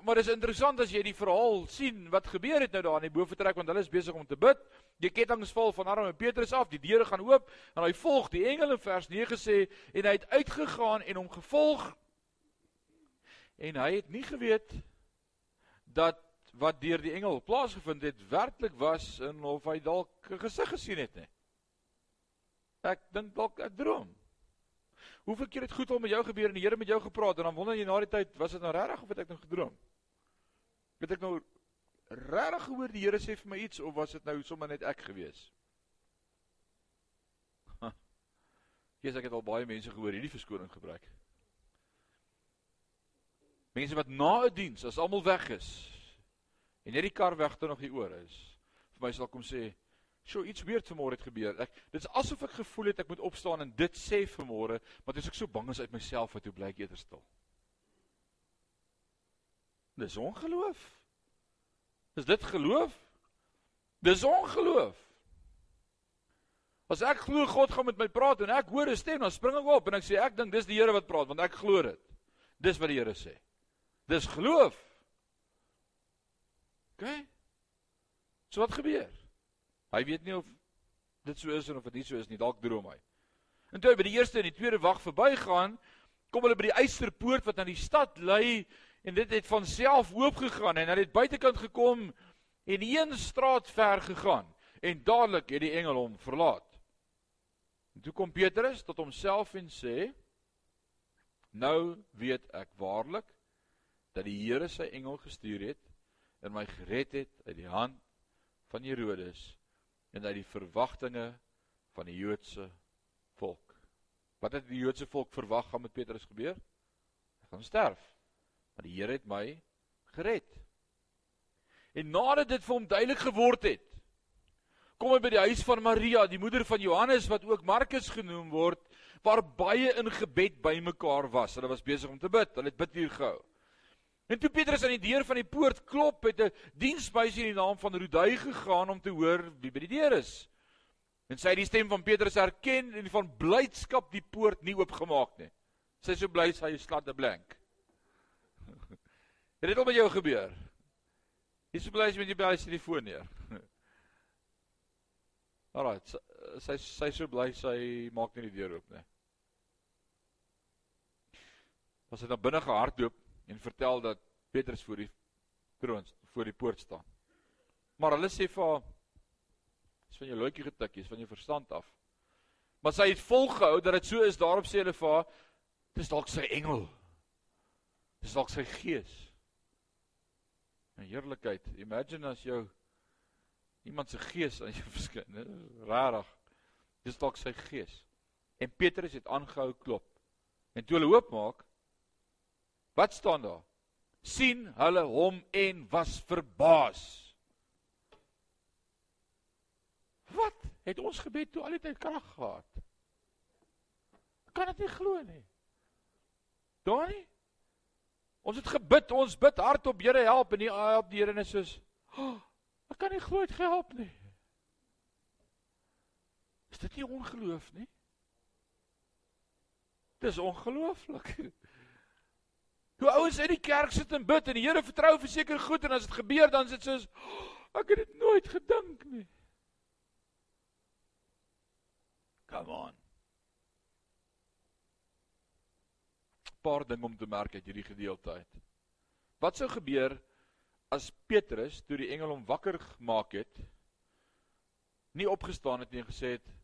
maar dis interessant as jy die verhaal sien wat gebeur het nou daar in die boefretrek want hulle is besig om te bid. Die kettinge val van arme Petrus af, die deure gaan oop en hy volg die engele in vers 9 sê en hy het uitgegaan en hom gevolg. En hy het nie geweet dat wat deur die engel plaasgevind het werklik was en of hy dalk 'n gesig gesien het nie. Ek dink dalk ek droom. Hoeveel keer het goed al met jou gebeur en die Here met jou gepraat en dan wonder jy na die tyd was dit nou regtig of het ek nou gedroom? Het ek nou regtig gehoor die Here sê vir my iets of was dit nou sommer net ek gewees? Jesus ek het al baie mense gehoor hierdie verskoning gebruik. Mense wat na 'n diens as almal weg is, En net die kar weg toe nog hier oor is. Vir my sal kom sê, "Sjoe, iets weird vanmôre het gebeur." Ek dit's asof ek gevoel het ek moet opstaan en dit sê vanmôre, maar dis ek so bang is uit myself wat hoe bly ek eerder stil. Dis ongeloof. Is dit geloof? Dis ongeloof. As ek glo God gaan met my praat en ek hoor 'n stem, dan spring ek op en ek sê ek dink dis die Here wat praat want ek glo dit. Dis wat die Here sê. Dis geloof. OK? So wat gebeur? Hy weet nie of dit so is of dit nie so is nie, dalk droom hy. En toe hy by die eerste en die tweede wag verbygaan, kom hulle by die eysterpoort wat na die stad lei en dit het van self oopgegaan en hulle het buitekant gekom en een straat ver gegaan en dadelik het die engel hom verlaat. En toe kom Petrus tot homself en sê: Nou weet ek waarlik dat die Here sy engel gestuur het en my gered het uit die hand van Herodes en uit die verwagtinge van die Joodse volk. Wat het die Joodse volk verwag gaan met Petrus gebeur? Hy gaan sterf. Maar die Here het my gered. En nadat dit vir hom duidelik geword het, kom hy by die huis van Maria, die moeder van Johannes wat ook Markus genoem word, waar baie in gebed bymekaar was. Hulle was besig om te bid. Hulle het biduur gehou. En toe Petrus aan die deur van die poort klop, het 'n diensmeisie in die naam van Rodai gegaan om te hoor wie by die deur is. En sy het die stem van Petrus herken en van blydskap die poort nie oopgemaak nie. Sy is so bly sy slat 'n blank. (laughs) Het dit al met jou gebeur? Jy so bly as jy met jou sy telefoon neer. (laughs) Alraai, sy sy sy so bly sy maak nie die deur oop nie. Was hy dan binne gehardloop en vertel dat Petrus voor die troon voor die poort staan. Maar hulle sê vir haar is van jou loetjie getik, is van jou verstand af. Maar sy het volgehou dat dit so is, daarop sê hulle vir haar dis dalk sy engel. Dis dalk sy gees. 'n Heerlikheid. Imagine as jou iemand se gees aan jou (laughs) verskyn. Rarig. Dis dalk sy gees. En Petrus het aangehou klop. En toe hulle oopmaak, wat staan daar? sien hulle hom en was verbaas. Wat het ons gebed toe al die tyd krag gehad? Kan dit nie glo nie. Dani? Ons het gebid, ons bid hardop, Here help en nie help die Here net soos, oh, Ek kan nie glo dit gehelp nie. Is dit nie ongeloof nie? Dis ongelooflik. Hoe ouens in die kerk sit en bid en die Here vertrou vir seker goed en as dit gebeur dan is dit soos oh, ek het dit nooit gedink nie. Come on. Paar ding om te merk uit hierdie gedeelte uit. Wat sou gebeur as Petrus toe die engel hom wakker gemaak het nie opgestaan het nie en gesê het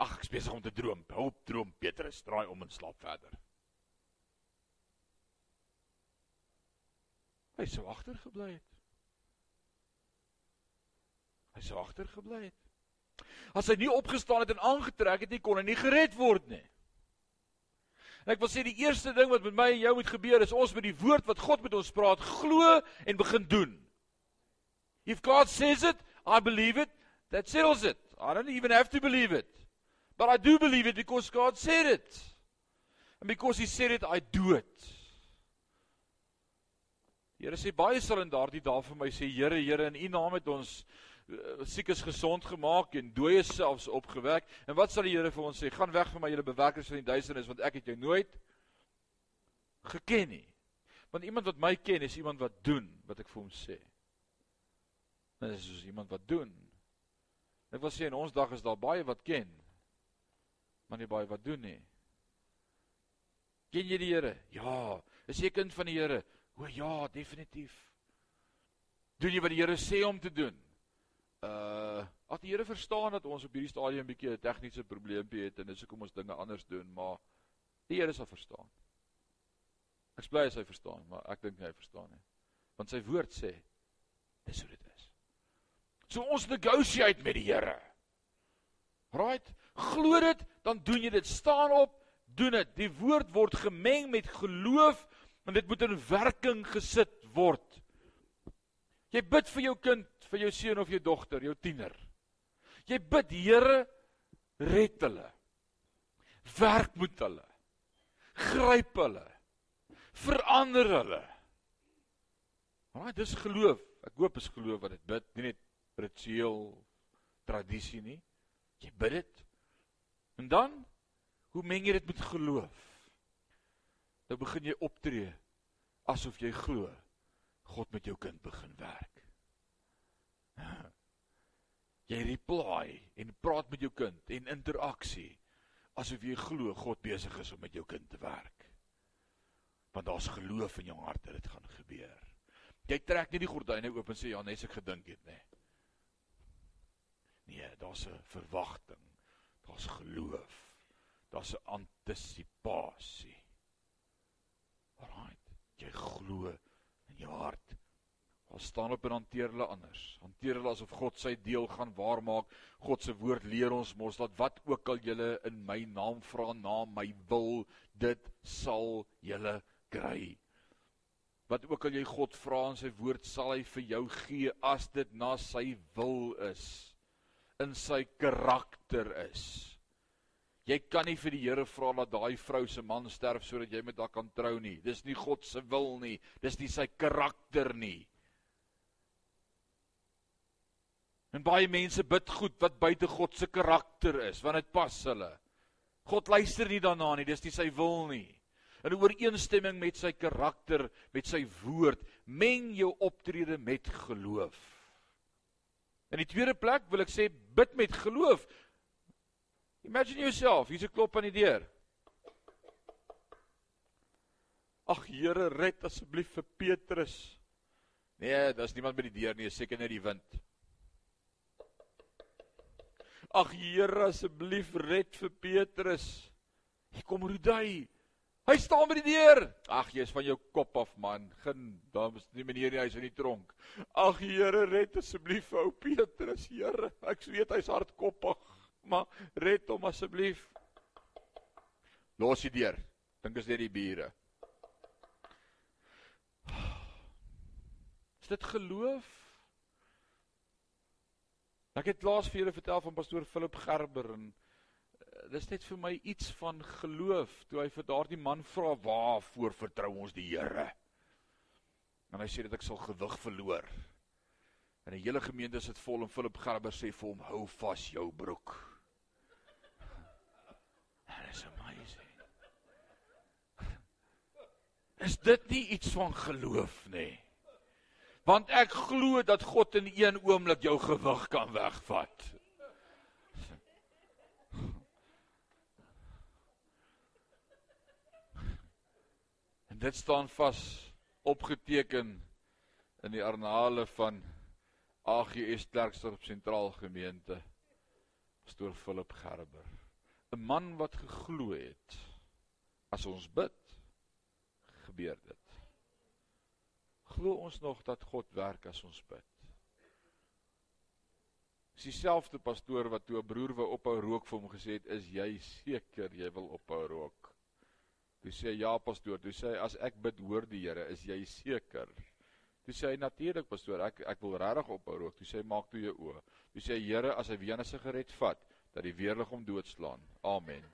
ag ek is besig om te droom help droom Petrus draai om en slaap verder hy sou agter gebly het hy sou agter gebly het as hy nie opgestaan het en aangetrek het nie kon hy nie gered word nie En ek wil sê die eerste ding wat met my en jou moet gebeur is ons moet die woord wat God met ons praat glo en begin doen. If God says it, I believe it. That settles it. I don't even have to believe it. But I do believe it because God said it. And because he said it, I do it. Here sê baie sal in daardie dae vir my sê Here, Here, in U naam het ons Eh, siekes gesond gemaak en dooies selfs opgewek. En wat sal die Here vir ons sê? Gaan weg van my julle bewerkers van die duisternis want ek het jou nooit geken nie. Want iemand wat my ken is iemand wat doen wat ek vir hom sê. Dit is soos iemand wat doen. Ek wil sê in ons dag is daar baie wat ken, maar nie baie wat doen nie. Ken jy die Here? Ja. Is jy kind van die Here? O ja, definitief. Doen jy wat die Here sê om te doen? uh as die Here verstaan dat ons op hierdie stadium 'n bietjie 'n tegniese probleempie het en dis hoekom ons dinge anders doen, maar die Here sal verstaan. Ek bly hy verstaan, maar ek dink hy verstaan nie. Want sy woord sê dis hoe dit is. So ons negotiate met die Here. Right? Glo dit, dan doen jy dit. Staan op, doen dit. Die woord word gemeng met geloof en dit moet in werking gesit word. Jy bid vir jou kind, vir jou seun of jou dogter, jou tiener. Jy bid, Here, red hulle. Werk met hulle. Gryp hulle. Verander hulle. Maar dis geloof. Ek hoop is geloof wat dit bid, nie net ritueel tradisie nie. Jy bid dit. En dan hoe meng jy dit met geloof? Nou begin jy optree asof jy glo God met jou kind begin werk. (laughs) Jy reply en praat met jou kind en interaksie asof jy glo God besig is om met jou kind te werk. Want daar's geloof in jou hart dat dit gaan gebeur. Jy trek nie die gordyne oop en sê ja, net ek gedink het nê. Nee. nee, daar's 'n verwagting. Daar's geloof. Daar's 'n antisisipasie. Alraait, jy glo in jou hart. Al staan op en hanteer hulle anders. Hanteer hulle asof God sy deel gaan waarmaak. God se woord leer ons mos dat wat ook al julle in my naam vra na my wil, dit sal julle kry wat ook al jy God vra in sy woord sal hy vir jou gee as dit na sy wil is in sy karakter is jy kan nie vir die Here vra dat daai vrou se man sterf sodat jy met haar kan trou nie. Dis nie God se wil nie. Dis nie sy karakter nie. En baie mense bid goed wat buite God se karakter is want dit pas hulle. God luister nie daarna nie dis nie sy wil nie. In ooreenstemming met sy karakter, met sy woord, meng jou optrede met geloof. In die tweede plek wil ek sê bid met geloof. Imagine yourself, hier's 'n klop aan die deur. Ag Here, red asseblief vir Petrus. Nee, daar's niemand by die deur nie, seker net die wind. Ag Here, asseblief red vir Petrus. Hier kom Rudai. Hy staan by die deur. Ag, jy's van jou kop af, man. Geen, daar is nie meneer nie, hy's in die tronk. Ag, Here, red asseblief ou Petrus, Here. Ek weet hy's hardkoppig, maar red hom asseblief. Los die deur. Dink as dit die bure. Is dit geloof? Ek het laas vir julle vertel van pastoor Philip Gerber en dis net vir my iets van geloof toe hy vir daardie man vra waarvoor vertrou ons die Here. En hy sê dat ek sal gewig verloor. En die hele gemeente sit vol en Philip Gerber sê vir hom hou vas jou broek. That is amazing. Is dit nie iets van geloof nie? Want ek glo dat God in een oomblik jou gewig kan wegvat. dit staan vas opgeteken in die arnale van AGS Klerksdorp Sentraal Gemeente pastoor Philip Gerber 'n man wat geglo het as ons bid gebeur dit glo ons nog dat God werk as ons bid is dieselfde pastoor wat toe 'n broer wou ophou rook vir hom gesê het is jy seker jy wil ophou rook Toe sê ja pastoor, toe sê as ek bid hoor die Here, is jy seker? Toe sê hy natuurlik pastoor, ek ek wil regtig ophou rook. Toe sê maak toe jou oë. Toe sê Here, as hy weer 'n sigaret vat, dat die weerlig hom doodslaan. Amen.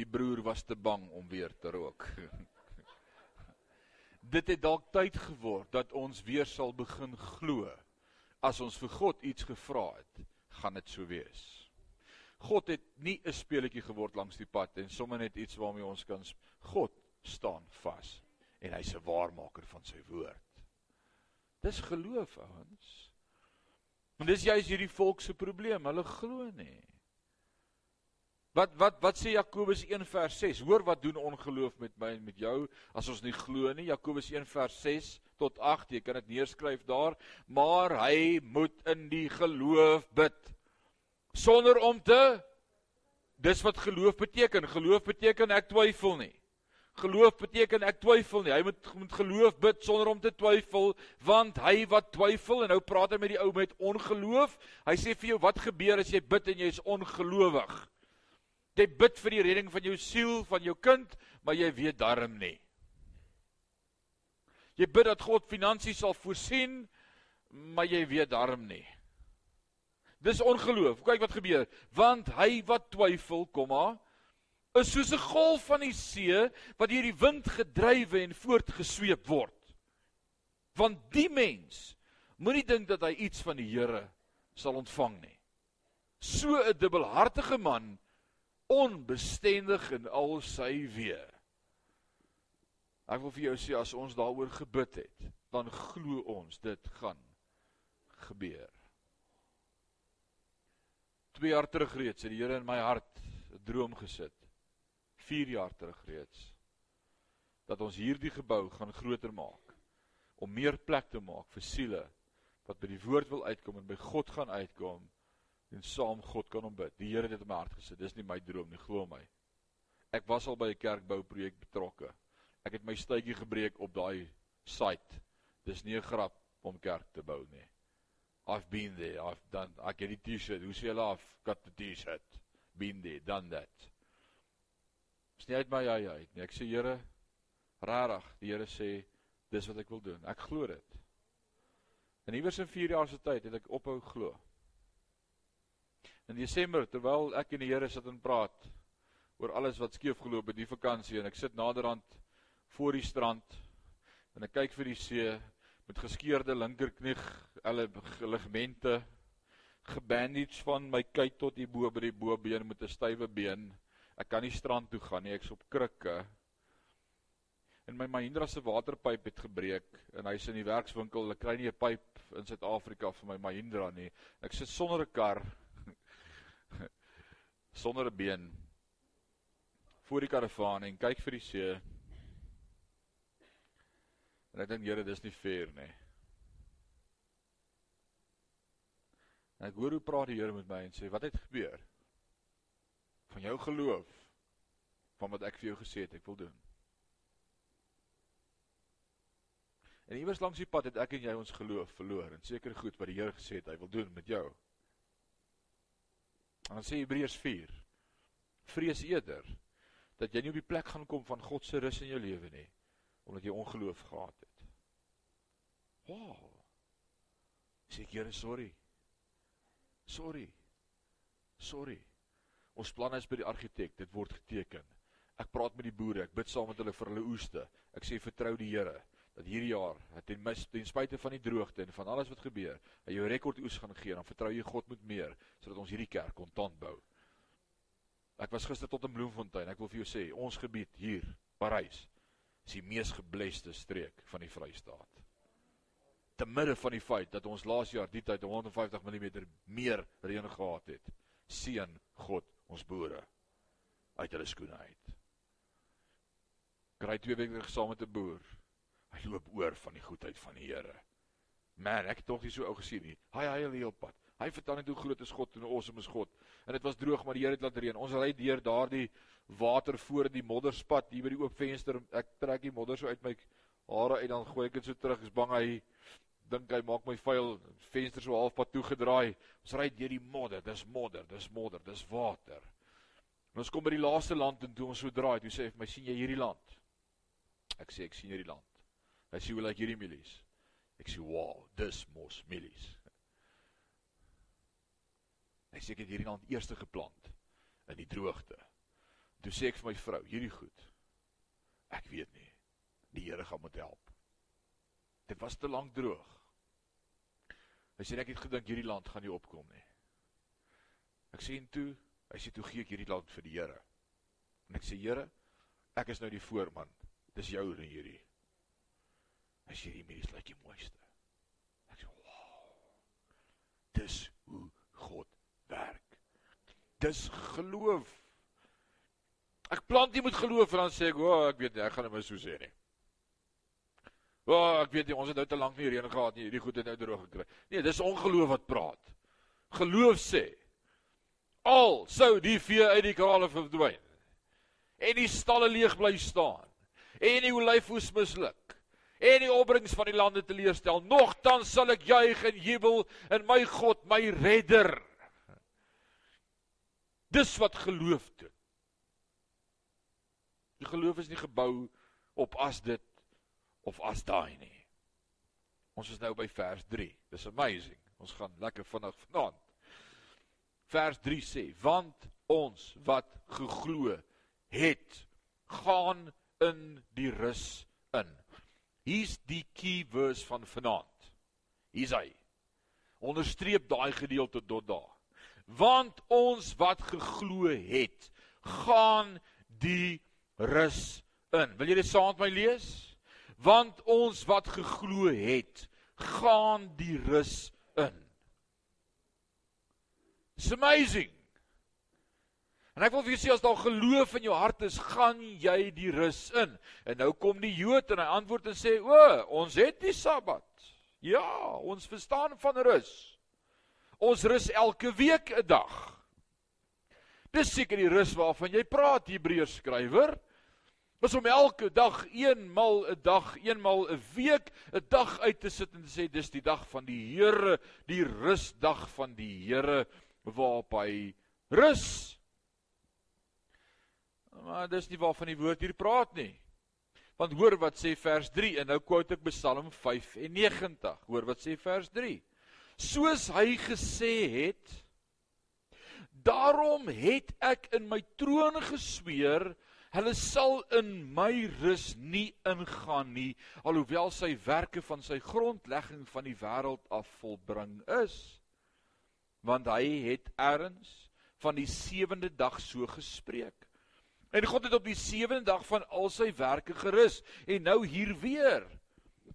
Die broer was te bang om weer te rook. (laughs) Dit het dalk tyd geword dat ons weer sal begin glo. As ons vir God iets gevra het, gaan dit so wees. God het nie 'n speletjie geword langs die pad en sommer net iets waarmee ons kan God staan vas en hy's 'n waarmaker van sy woord. Dis geloof ouens. En dis juist hierdie volk se probleem, hulle glo nie. Wat wat wat sê Jakobus 1 vers 6? Hoor wat doen ongeloof met my en met jou as ons nie glo nie. Jakobus 1 vers 6 tot 8, jy kan dit neerskryf daar, maar hy moet in die geloof bid sonder om te dis wat geloof beteken. Geloof beteken ek twyfel nie. Geloof beteken ek twyfel nie. Hy moet moet geloof bid sonder om te twyfel, want hy wat twyfel en nou praat hy met die ou met ongeloof. Hy sê vir jou wat gebeur as jy bid en jy is ongelowig? Jy bid vir die redding van jou siel, van jou kind, maar jy weet darm nie. Jy bid dat God finansies sal voorsien, maar jy weet darm nie. Dis ongeloof. Kyk wat gebeur. Want hy wat twyfel, komma, is soos 'n golf van die see wat deur die wind gedrywe en voortgesweep word. Want die mens moenie dink dat hy iets van die Here sal ontvang nie. So 'n dubbelhartige man onbestendig in al sy weë. Ek wil vir jou sê as ons daaroor gebid het, dan glo ons dit gaan gebeur. 2 jaar terug reeds het die Here in my hart 'n droom gesit. 4 jaar terug reeds dat ons hierdie gebou gaan groter maak om meer plek te maak vir siele wat by die woord wil uitkom en by God gaan uitkom en saam God kan aanbid. Die Here het dit in my hart gesit. Dis nie my droom nie, glo my. Ek was al by 'n kerkbouprojek betrokke. Ek het my stuitjie gebreek op daai site. Dis nie 'n grap om kerk te bou nie. I've been there. I've done I get a t-shirt. Hoe sê jy laaf? Got the t-shirt. Been there, done that. Dis nie uit my ja uit nie. Ek sê Here, rarig, die Here sê dis wat ek wil doen. Ek glo dit. En iewers in 4 jaar se tyd het ek ophou glo. In Desember terwyl ek en die Here sit en praat oor alles wat skeef geloop het die vakansie en ek sit naderhand voor die strand en ek kyk vir die see met geskeurde linkerknie, hulle ligamente gebandage van my kuit tot hier bo by die bobeen met 'n stywe been. Ek kan nie strand toe gaan nie, ek's op krikke. En my Mahindra se waterpyp het gebreek en hy's in die werkswinkel. Hulle kry nie 'n pyp in Suid-Afrika vir my Mahindra nie. Ek sit sonder 'n kar sonder 'n been voor die karavaan en kyk vir die see. En ek dink Here, dis nie fair nie. En ek hoor hoe praat die Here met my en sê, "Wat het gebeur?" Van jou geloof van wat ek vir jou gesê het ek wil doen. En iewers langs die pad het ek en jy ons geloof verloor en seker goed wat die Here gesê het hy wil doen met jou. En dan sê Hebreërs 4: Vrees eerder dat jy nie op die plek gaan kom van God se rus in jou lewe nie omdat jy ongeloof gehad het. Wow. Sê ek Here sorry. Sorry. Sorry. Ons planne is by die argitek, dit word geteken. Ek praat met die boere, ek bid saam met hulle vir hulle oeste. Ek sê vertrou die Here dat hierdie jaar, dat ten mis ten spyte van die droogte en van alles wat gebeur, hy jou rekord oes gaan gee. Dan vertrou jy God met meer sodat ons hierdie kerk kontant bou. Ek was gister tot in Bloemfontein. Ek wil vir jou sê, ons gebied hier, Parys, is die mees gebleste streek van die Vrystaat. Te midde van die feit dat ons laas jaar die tyd 150 mm meer reën gehad het, seën God ons boere uit hulle skoene uit. Kry twee weke saam met 'n boer Hy loop oor van die goedheid van die Here. Man, ek het tog nie so ou gesien nie. Hy hy hy op pad. Hy vertel net hoe groot is God en hoe awesome is God. En dit was droog, maar die Here het laat reën. Ons ry deur daardie water voor die modderspad hier by die oop venster. Ek trek die modder so uit my hare uit dan gooi ek dit so terug. Is bang hy dink hy maak my vuil. Venster so halfpad toe gedraai. Ons ry deur die modder. Dis modder, dis modder, dis water. En ons kom by die laaste land en toe ons so draai, toe sê hy vir my, "Sien jy hierdie land?" Ek sê ek sien hierdie land. Hy sê hoe lyk hierdie mielies? Ek sê wow, dis mos mielies. Hy sê ek het hierdie land eerste geplant in die droogte. Toe sê ek vir my vrou, hierdie goed. Ek weet nie. Die Here gaan moet help. Dit was te lank droog. Hy sê ek het gedink hierdie land gaan nie opkom nie. Ek sê en toe, hy sê toe gee ek hierdie land vir die Here. En ek sê Here, ek is nou die voorman. Dis jou en hierdie. Hy sê die mens lyk die mooiste. Ek sê, "Wow." Dis hoe God werk. Dis geloof. Ek plant nie met geloof en dan sê ek, "O, oh, ek weet nie, ek gaan maar so sê nie." O, oh, ek weet nie, ons het nou te lank nie reën gehad nie, hierdie goed het nou droog gekry. Nee, dis ongeloof wat praat. Geloof sê, "Al sou die vee uit die krale verdwyn en die stalle leeg bly staan en die olyfoes misluk en die opbrengs van die lande teleurstel. Nogtans sal ek juig en jubel in my God, my redder. Dis wat geloof doen. Die geloof is nie gebou op as dit of as daai nie. Ons is nou by vers 3. Dis amazing. Ons gaan lekker vinnig vanaand. Vers 3 sê: "Want ons wat geglo het, gaan in die rus in." Hier's die key verse van vanaand. Hier's hy. Onderstreep daai gedeelte tot daar. Want ons wat geglo het, gaan die rus in. Wil jy dit saam met my lees? Want ons wat geglo het, gaan die rus in. It's amazing. En ek wil vir julle sê as daar geloof in jou hart is, gaan jy die rus in. En nou kom die Jood en hy antwoord en sê: "O, ons het die Sabbat. Ja, ons verstaan van rus. Ons rus elke week 'n dag." Dis seker die rus waarvan jy praat, Hebreërs skrywer. Is om elke dag eenmal 'n een dag, eenmal 'n een week 'n dag uit te sit en te sê dis die dag van die Here, die rusdag van die Here waarop hy rus. Maar dis nie waarvan die woord hier praat nie. Want hoor wat sê vers 3 en nou quote ek Psalm 95. Hoor wat sê vers 3. Soos hy gesê het, daarom het ek in my troon gesweer, hulle sal in my rus nie ingaan nie, alhoewel sy werke van sy grondlegging van die wêreld af volbring is. Want hy het erns van die sewende dag so gespreek. En God het op die sewende dag van al sy werke gerus en nou hier weer.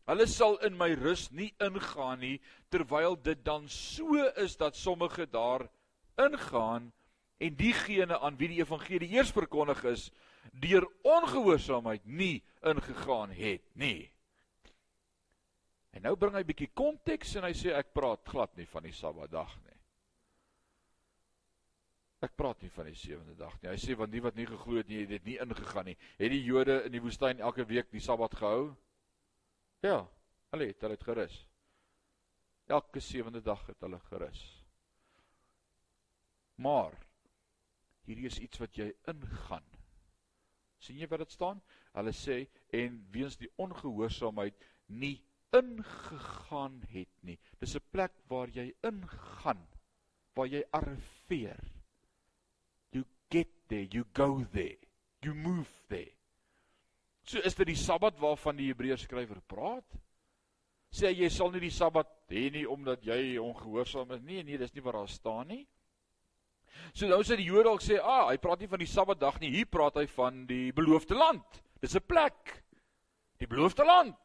Hulle sal in my rus nie ingaan nie terwyl dit dan so is dat sommige daar ingaan en diegene aan wie die evangelie eers verkondig is deur ongehoorsaamheid nie ingegaan het nie. En nou bring hy 'n bietjie konteks en hy sê ek praat glad nie van die Sabbatdag nie. Ek praat nie van die sewende dag nie. Hy sê want die wat nie geglo het nie, het dit nie ingegaan nie. Het die Jode in die woestyn elke week die Sabbat gehou? Ja, hulle het hulle het gerus. Elke sewende dag het hulle gerus. Maar hierdie is iets wat jy ingaan. sien jy wat dit staan? Hulle sê en weens die ongehoorsaamheid nie ingegaan het nie. Dis 'n plek waar jy ingaan, waar jy arriveer there, you go there. You move there. So is dit die Sabbat waarvan die Hebreërs skrywer praat? Sê jy sal nie die Sabbat hê nie omdat jy ongehoorsaam is nie. Nee, dis nie wat daar staan nie. So nou sê die Jode dalk sê, "Ah, hy praat nie van die Sabbatdag nie. Hier praat hy van die beloofde land. Dis 'n plek. Die beloofde land."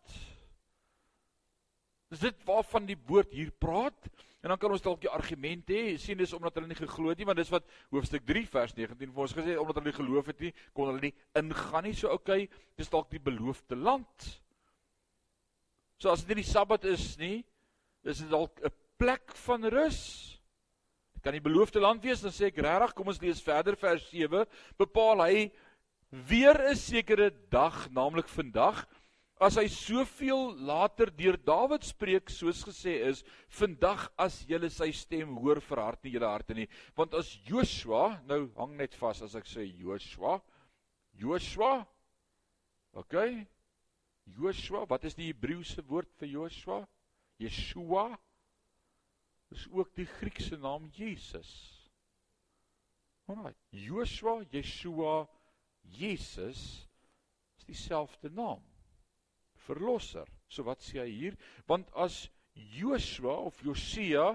Dis dit waarvan die woord hier praat. En dan kan ons dalk die argument hê, sien dis omdat hulle nie geglo het nie, want dis wat hoofstuk 3 vers 19 vir ons gesê het, omdat hulle nie geloof het nie, kon hulle nie ingaan nie. So okay, dis dalk die beloofde land. So as dit nie die Sabbat is nie, is dit dalk 'n plek van rus. Dit kan die beloofde land wees, dan sê ek regtig, kom ons lees verder vers 7, bepaal hy weer 'n sekere dag, naamlik vandag as hy soveel later deur Dawid spreek soos gesê is vandag as julle sy stem hoor verhard nie julle harte nie. Want as Joshua nou hang net vas as ek sê Joshua. Joshua? OK. Joshua wat is die Hebreëse woord vir Joshua? Yeshua is ook die Griekse naam Jesus. Alraai Joshua Yeshua Jesus is dieselfde naam verlosser. So wat sê hy hier? Want as Joshua of Josia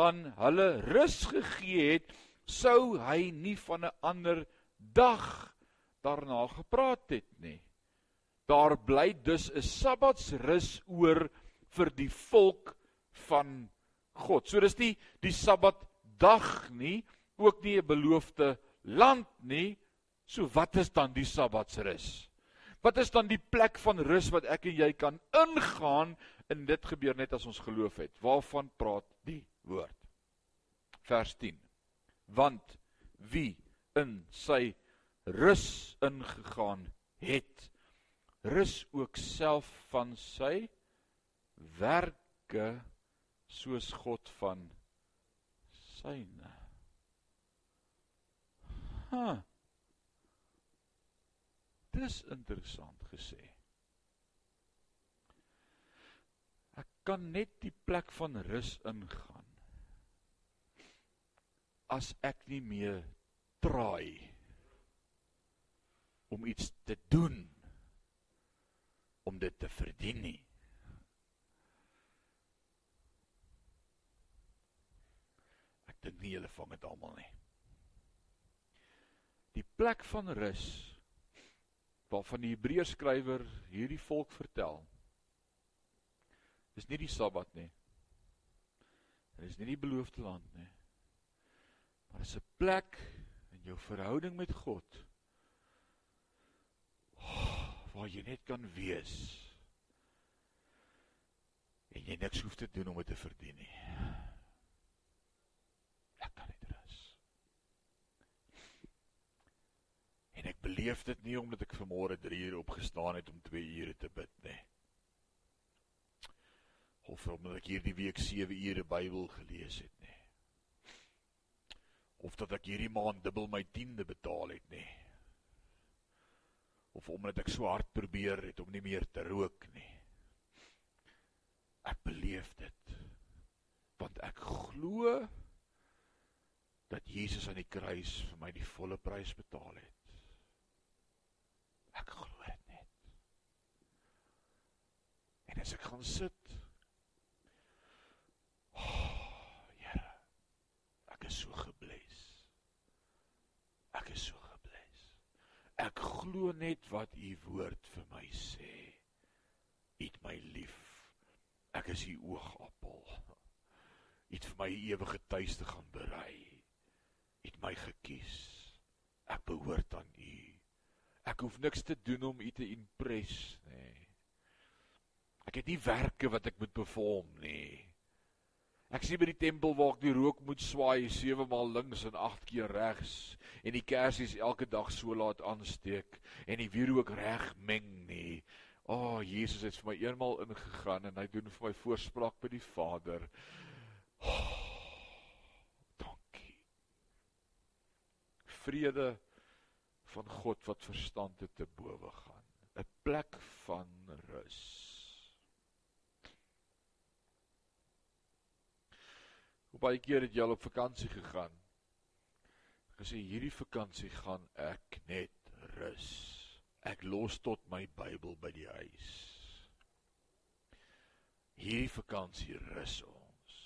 aan hulle rus gegee het, sou hy nie van 'n ander dag daarna gepraat het nie. Daar bly dus 'n Sabbatsrus oor vir die volk van God. So dis nie die Sabbatdag nie, ook nie 'n beloofde land nie. So wat is dan die Sabbatsrus? Wat is dan die plek van rus wat ek en jy kan ingaan en dit gebeur net as ons geloof het? Waarvan praat die woord? Vers 10. Want wie in sy rus ingegaan het, rus ook self van sy werke soos God van syne. Ha. Huh. Dis interessant gesê. kan net die plek van rus ingaan as ek nie meer traai om iets te doen om dit te verdien nie. Ek dink nie julle vang dit almal nie. Die plek van rus waarvan die Hebreërs skrywer hierdie volk vertel. Dis nie die Sabbat nie. Dit is nie die beloofde land nie. Maar dis 'n plek in jou verhouding met God waar jy net kan wees. En jy niks hoef te doen om dit te verdien nie. Ek kan net rus. En ek beleef dit nie omdat ek vanmôre 3 uur opgestaan het om 2 ure te bid nie. Of omdat ek hierdie week 7 ure Bybel gelees het nie. Of dat ek hierdie maand dubbel my tiende betaal het nie of omdat ek so hard probeer het om nie meer te rook nie. Ek beleef dit want ek glo dat Jesus aan die kruis vir my die volle prys betaal het. Ek glo dit net. En as ek gaan sit Oh, (sighs) Here. Ek is so gebless. Ek is so Ek glo net wat u woord vir my sê. Eet my lief. Ek is u oogappel. Eet vir my ewige tuiste gaan berei. Eet my gekies. Ek behoort aan u. Ek hoef niks te doen om u te impress. Nee. Ek het nie werke wat ek moet perform nie. Ek sien by die tempel waar ek die rook moet swaai 7 maal links en 8 keer regs en die kersies elke dag so laat aansteek en die wierook reg meng nie. O, oh, Jesus het vir my eenmal ingegaan en hy doen vir my voorspraak by die Vader. Oh, dankie. Vrede van God wat verstand te bowe gaan. 'n Plek van rus. Hoe baie keer het jy al op vakansie gegaan? Gesê hierdie vakansie gaan ek net rus. Ek los tot my Bybel by die huis. Hierdie vakansie rus ons.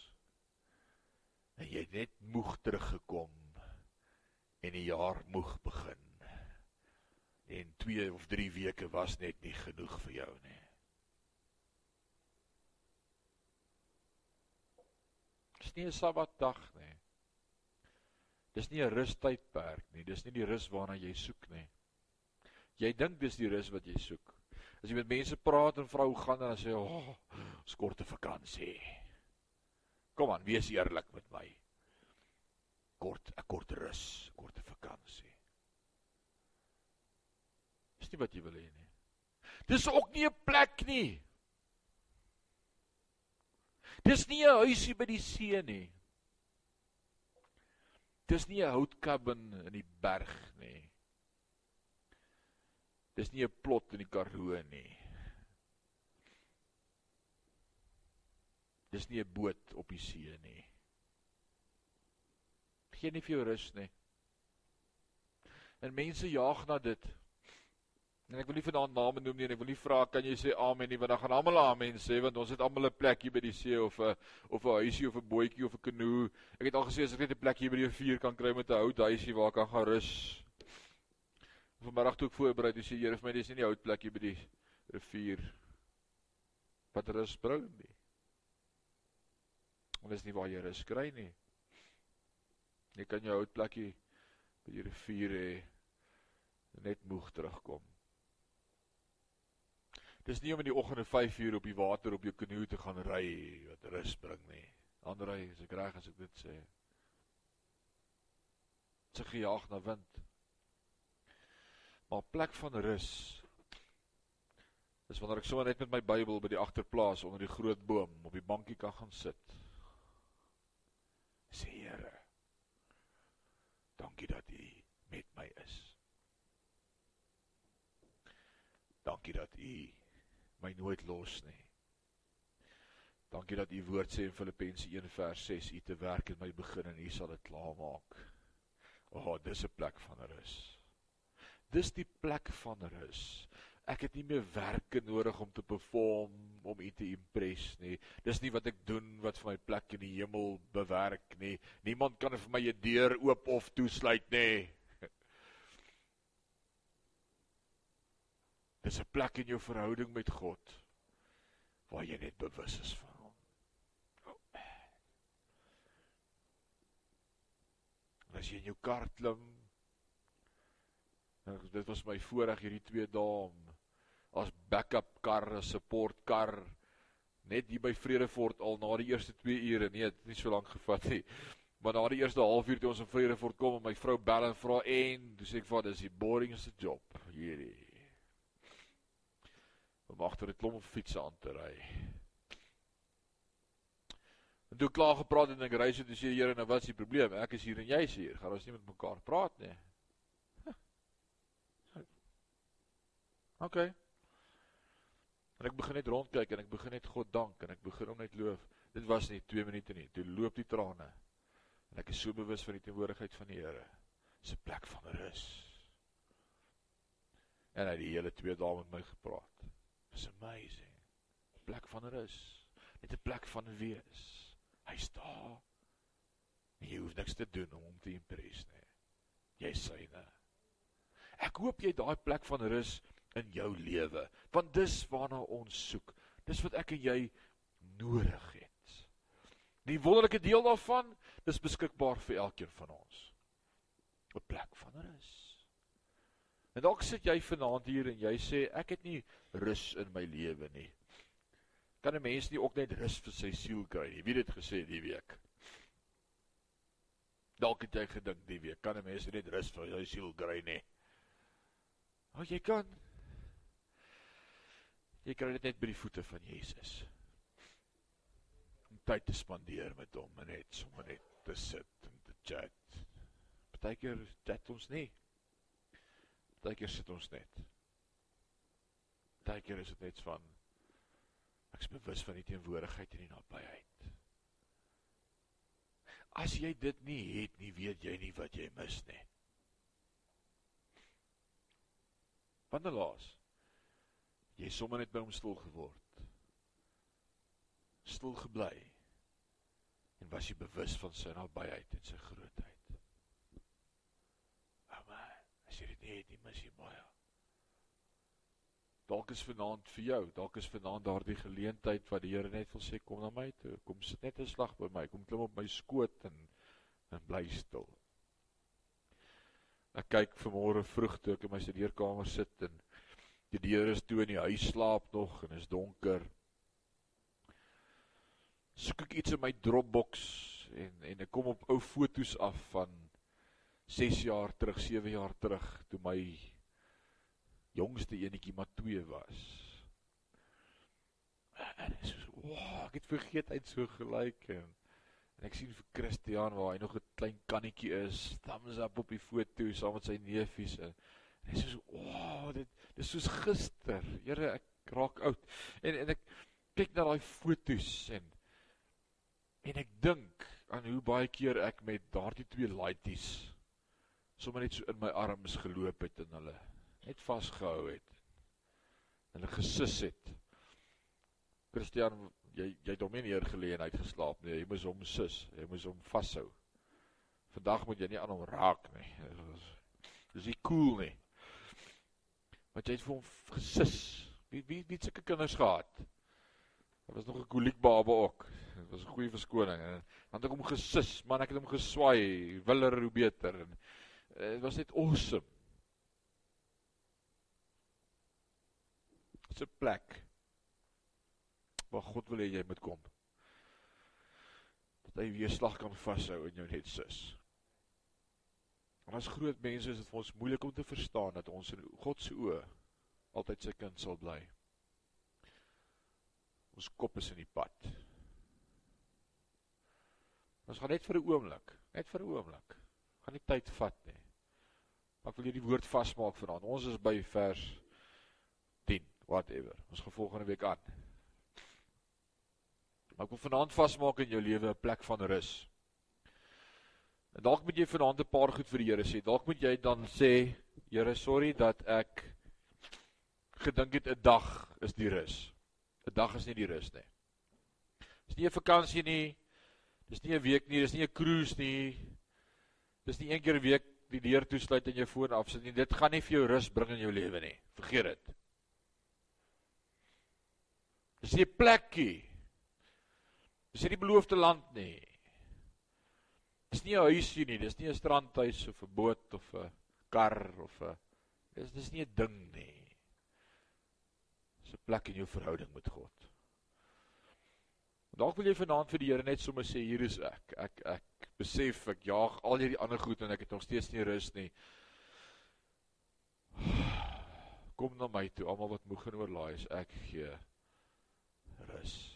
En jy het net moeg teruggekom en die jaar moeg begin. En 2 of 3 weke was net nie genoeg vir jou nie. Dis nie 'n Sabbatdag nie. Dis nie 'n rustydperk nie. Dis nie die rus waarna jy soek nie. Jy dink dis die rus wat jy soek. As jy met mense praat en vrou gaan en dan sê, "Ag, oh, skorte vakansie." Kom aan, wees eerlik met my. Kort, 'n kort rus, korte vakansie. Dis nie wat jy wil hê nie. Dis ook nie 'n plek nie. Dis nie 'n huisie by die see nie. Dis nie 'n houtkabin in die berg nie. Dis nie 'n plot in die Karoo nie. Dis nie 'n boot op die see nie. Geen nie vir jou rus nie. En mense jaag na dit. En ek wil nie vanaand name noem nie en ek wil nie vra kan jy sê amen nie want dan gaan almal amen sê want ons het almal 'n plek hier by die see of 'n of 'n huisie of 'n bootjie of 'n kanoe. Ek het al gesê as ek net 'n plek hier by die rivier kan kry met 'n hout huisie waar ek kan gaan rus. Vanmiddag toe ek voorberei dis die Here vir my dis nie die hout plek hier by die rivier. Wat rus bring nie. Want dis nie waar jy rus kry nie. Jy kan jou hout plekkie by die rivier hê net moeg terugkom. Dis nie om in die oggend om 5 uur op die water op jou kanoe te gaan ry wat rus bring nie. Andrei, as ek reg as ek dit sê. Se gejaag na wind. Maar plek van rus is wanneer ek sommer net met my Bybel by die agterplaas onder die groot boom op die bankie kan gaan sit. Sê Here, dankie dat U met my is. Dankie dat U my nooit los nie. Dankie dat u woord sê in Filippense 1 vers 6, u te werk in my begin en u sal dit klaarmaak. O, oh, dis 'n plek van rus. Dis die plek van rus. Ek het nie meer werke nodig om te perform om u te impress nie. Dis nie wat ek doen wat vir my plek in die hemel bewerk nie. Niemand kan vir my 'n deur oop of toesluit nie. Dis 'n plek in jou verhouding met God waar jy net bewus is van hom. As jy in jou kar klim, dit was my voorreg hierdie 2 dae om as backup kar, as support kar net hier by Vredefort al na die eerste 2 ure, nee, dit het nie so lank gevat nie. Maar na die eerste halfuur toe ons in Vredefort kom en my vrou bel en vra en, dis ek vir dis die boringste job hierdie om agter 'n klomp fietsse aan te ry. En toe klaar gepraat en ek ry so toe sê die Here nou wat is die probleem? Ek is hier en jy is hier. Gaan ons nie met mekaar praat nie? OK. En ek begin net rondkyk en ek begin net God dank en ek begin hom net loof. Dit was nie 2 minute nie. Toe loop die trane. En ek is so bewus van die teenwoordigheid van die Here. Dis 'n plek van rus. En hy het die hele 2 dae met my gepraat. It's amazing. Plek van rus. Net 'n plek van wees. Hy staan. En jy hoef niks te doen om hom te impress nie. Jy syne. Ek hoop jy daai plek van rus in jou lewe, want dis waarna ons soek. Dis wat ek en jy nodig het. Die wonderlike deel daarvan, dis beskikbaar vir elkeen van ons. 'n Plek van rus. En dalk sit jy vanaand hier en jy sê ek het nie rus in my lewe nie. Kan 'n mens nie ook net rus vir sy siel kry nie? Wie het dit gesê die week? Dalk het jy gedink die week kan 'n mens net rus vir sy siel kry nie. O, jy kan. Jy kan dit net by die voete van Jesus. Om tyd te spandeer met hom en net sommer net te sit en te chat. Partykeer chat ons nie. Partykeer sit ons net. Partykeer is dit net van ek is bewus van die teenwoordigheid en die nabyheid. As jy dit nie het nie, weet jy nie wat jy mis nie. Wanneer laas jy sommer net by hom stil geword. Stil gebly. En was jy bewus van sy nabyheid en sy grootheid? Jy dit nie het nie, mis jy baie. Dalk is vanaand vir jou, dalk is vanaand daardie geleentheid wat die Here net wil sê kom na my toe, kom sit net 'n slag by my, kom klim op my skoot en en bly stil. Ek kyk vanmôre vroeg toe ek in my studeerkamer sit en die deur is toe en die huis slaap nog en is donker. Soek ek iets in my Dropbox en en ek kom op ou foto's af van 6 jaar terug, 7 jaar terug toe my jongste enetjie maar 2 was. En is wow, ek het vergeet hy't so gelyk en en ek sien vir Christian waar hy nog 'n klein kannetjie is, thumbs up op die foto saam met sy neefies en en hy sê so, "Wow, dit dis soos gister. Here, ek raak oud." En en ek kyk na daai fotos en en ek dink aan hoe baie keer ek met daardie twee laities sommer net so in my arms geloop het en hulle net vasgehou het. Hulle gesus het. Christian, jy jy het hom nie neergelê en uitgeslaap nie. Jy moes hom sus. Jy moes hom vashou. Vandag moet jy nie aan hom raak nie. Dis nie cool nie. Want jy het vir hom gesus. Wie wie wie sulke kinders gehad? Daar was nog 'n koliek baba ook. Dit was 'n goeie verskoning. Dan het ek hom gesus, man, ek het hom geswaai, willer hoe beter en Eh, dit was net awesome. Dit's 'n plek waar God wil hê jy moet kom. Dat hy weer slag kan vashou in jou net sis. En as groot mense is dit vir ons moeilik om te verstaan dat ons in God se oë altyd sy kind sal bly. Ons kop is in die pad. Ons gaan net vir 'n oomblik, net vir 'n oomblik. Gaan nie tyd vat nie. Maar ek wil hierdie woord vasmaak vanaand. Ons is by vers 10, whatever. Ons gaan volgende week aan. Maar ek wil vanaand vasmaak in jou lewe 'n plek van rus. En dalk moet jy vanaand 'n paar goed vir die Here sê. Dalk moet jy dan sê, Here, sorry dat ek gedink het 'n dag is die rus. 'n Dag is nie die rus nie. Dis nie 'n vakansie nie. Dis nie 'n week nie, dis nie 'n cruise nie. Dis nie een keer 'n week die deur toesluit en jou foon afsit nie. Dit gaan nie vir jou rus bring in jou lewe nie. Vergeet dit. Dis nie 'n plekkie. Dis nie die beloofde land nie. Dis nie 'n huisie nie, dis nie 'n strandhuis of 'n boot of 'n kar of 'n dis dis nie 'n ding nie. Dis 'n plek in jou verhouding met God. Dalk wil jy vanaand vir die Here net sommer sê hier is ek. Ek ek besef ek jaag al hierdie ander goed en ek het nog steeds nie rus nie. (sighs) Kom na my toe, almal wat moeg en oorlaai is, ek gee rus.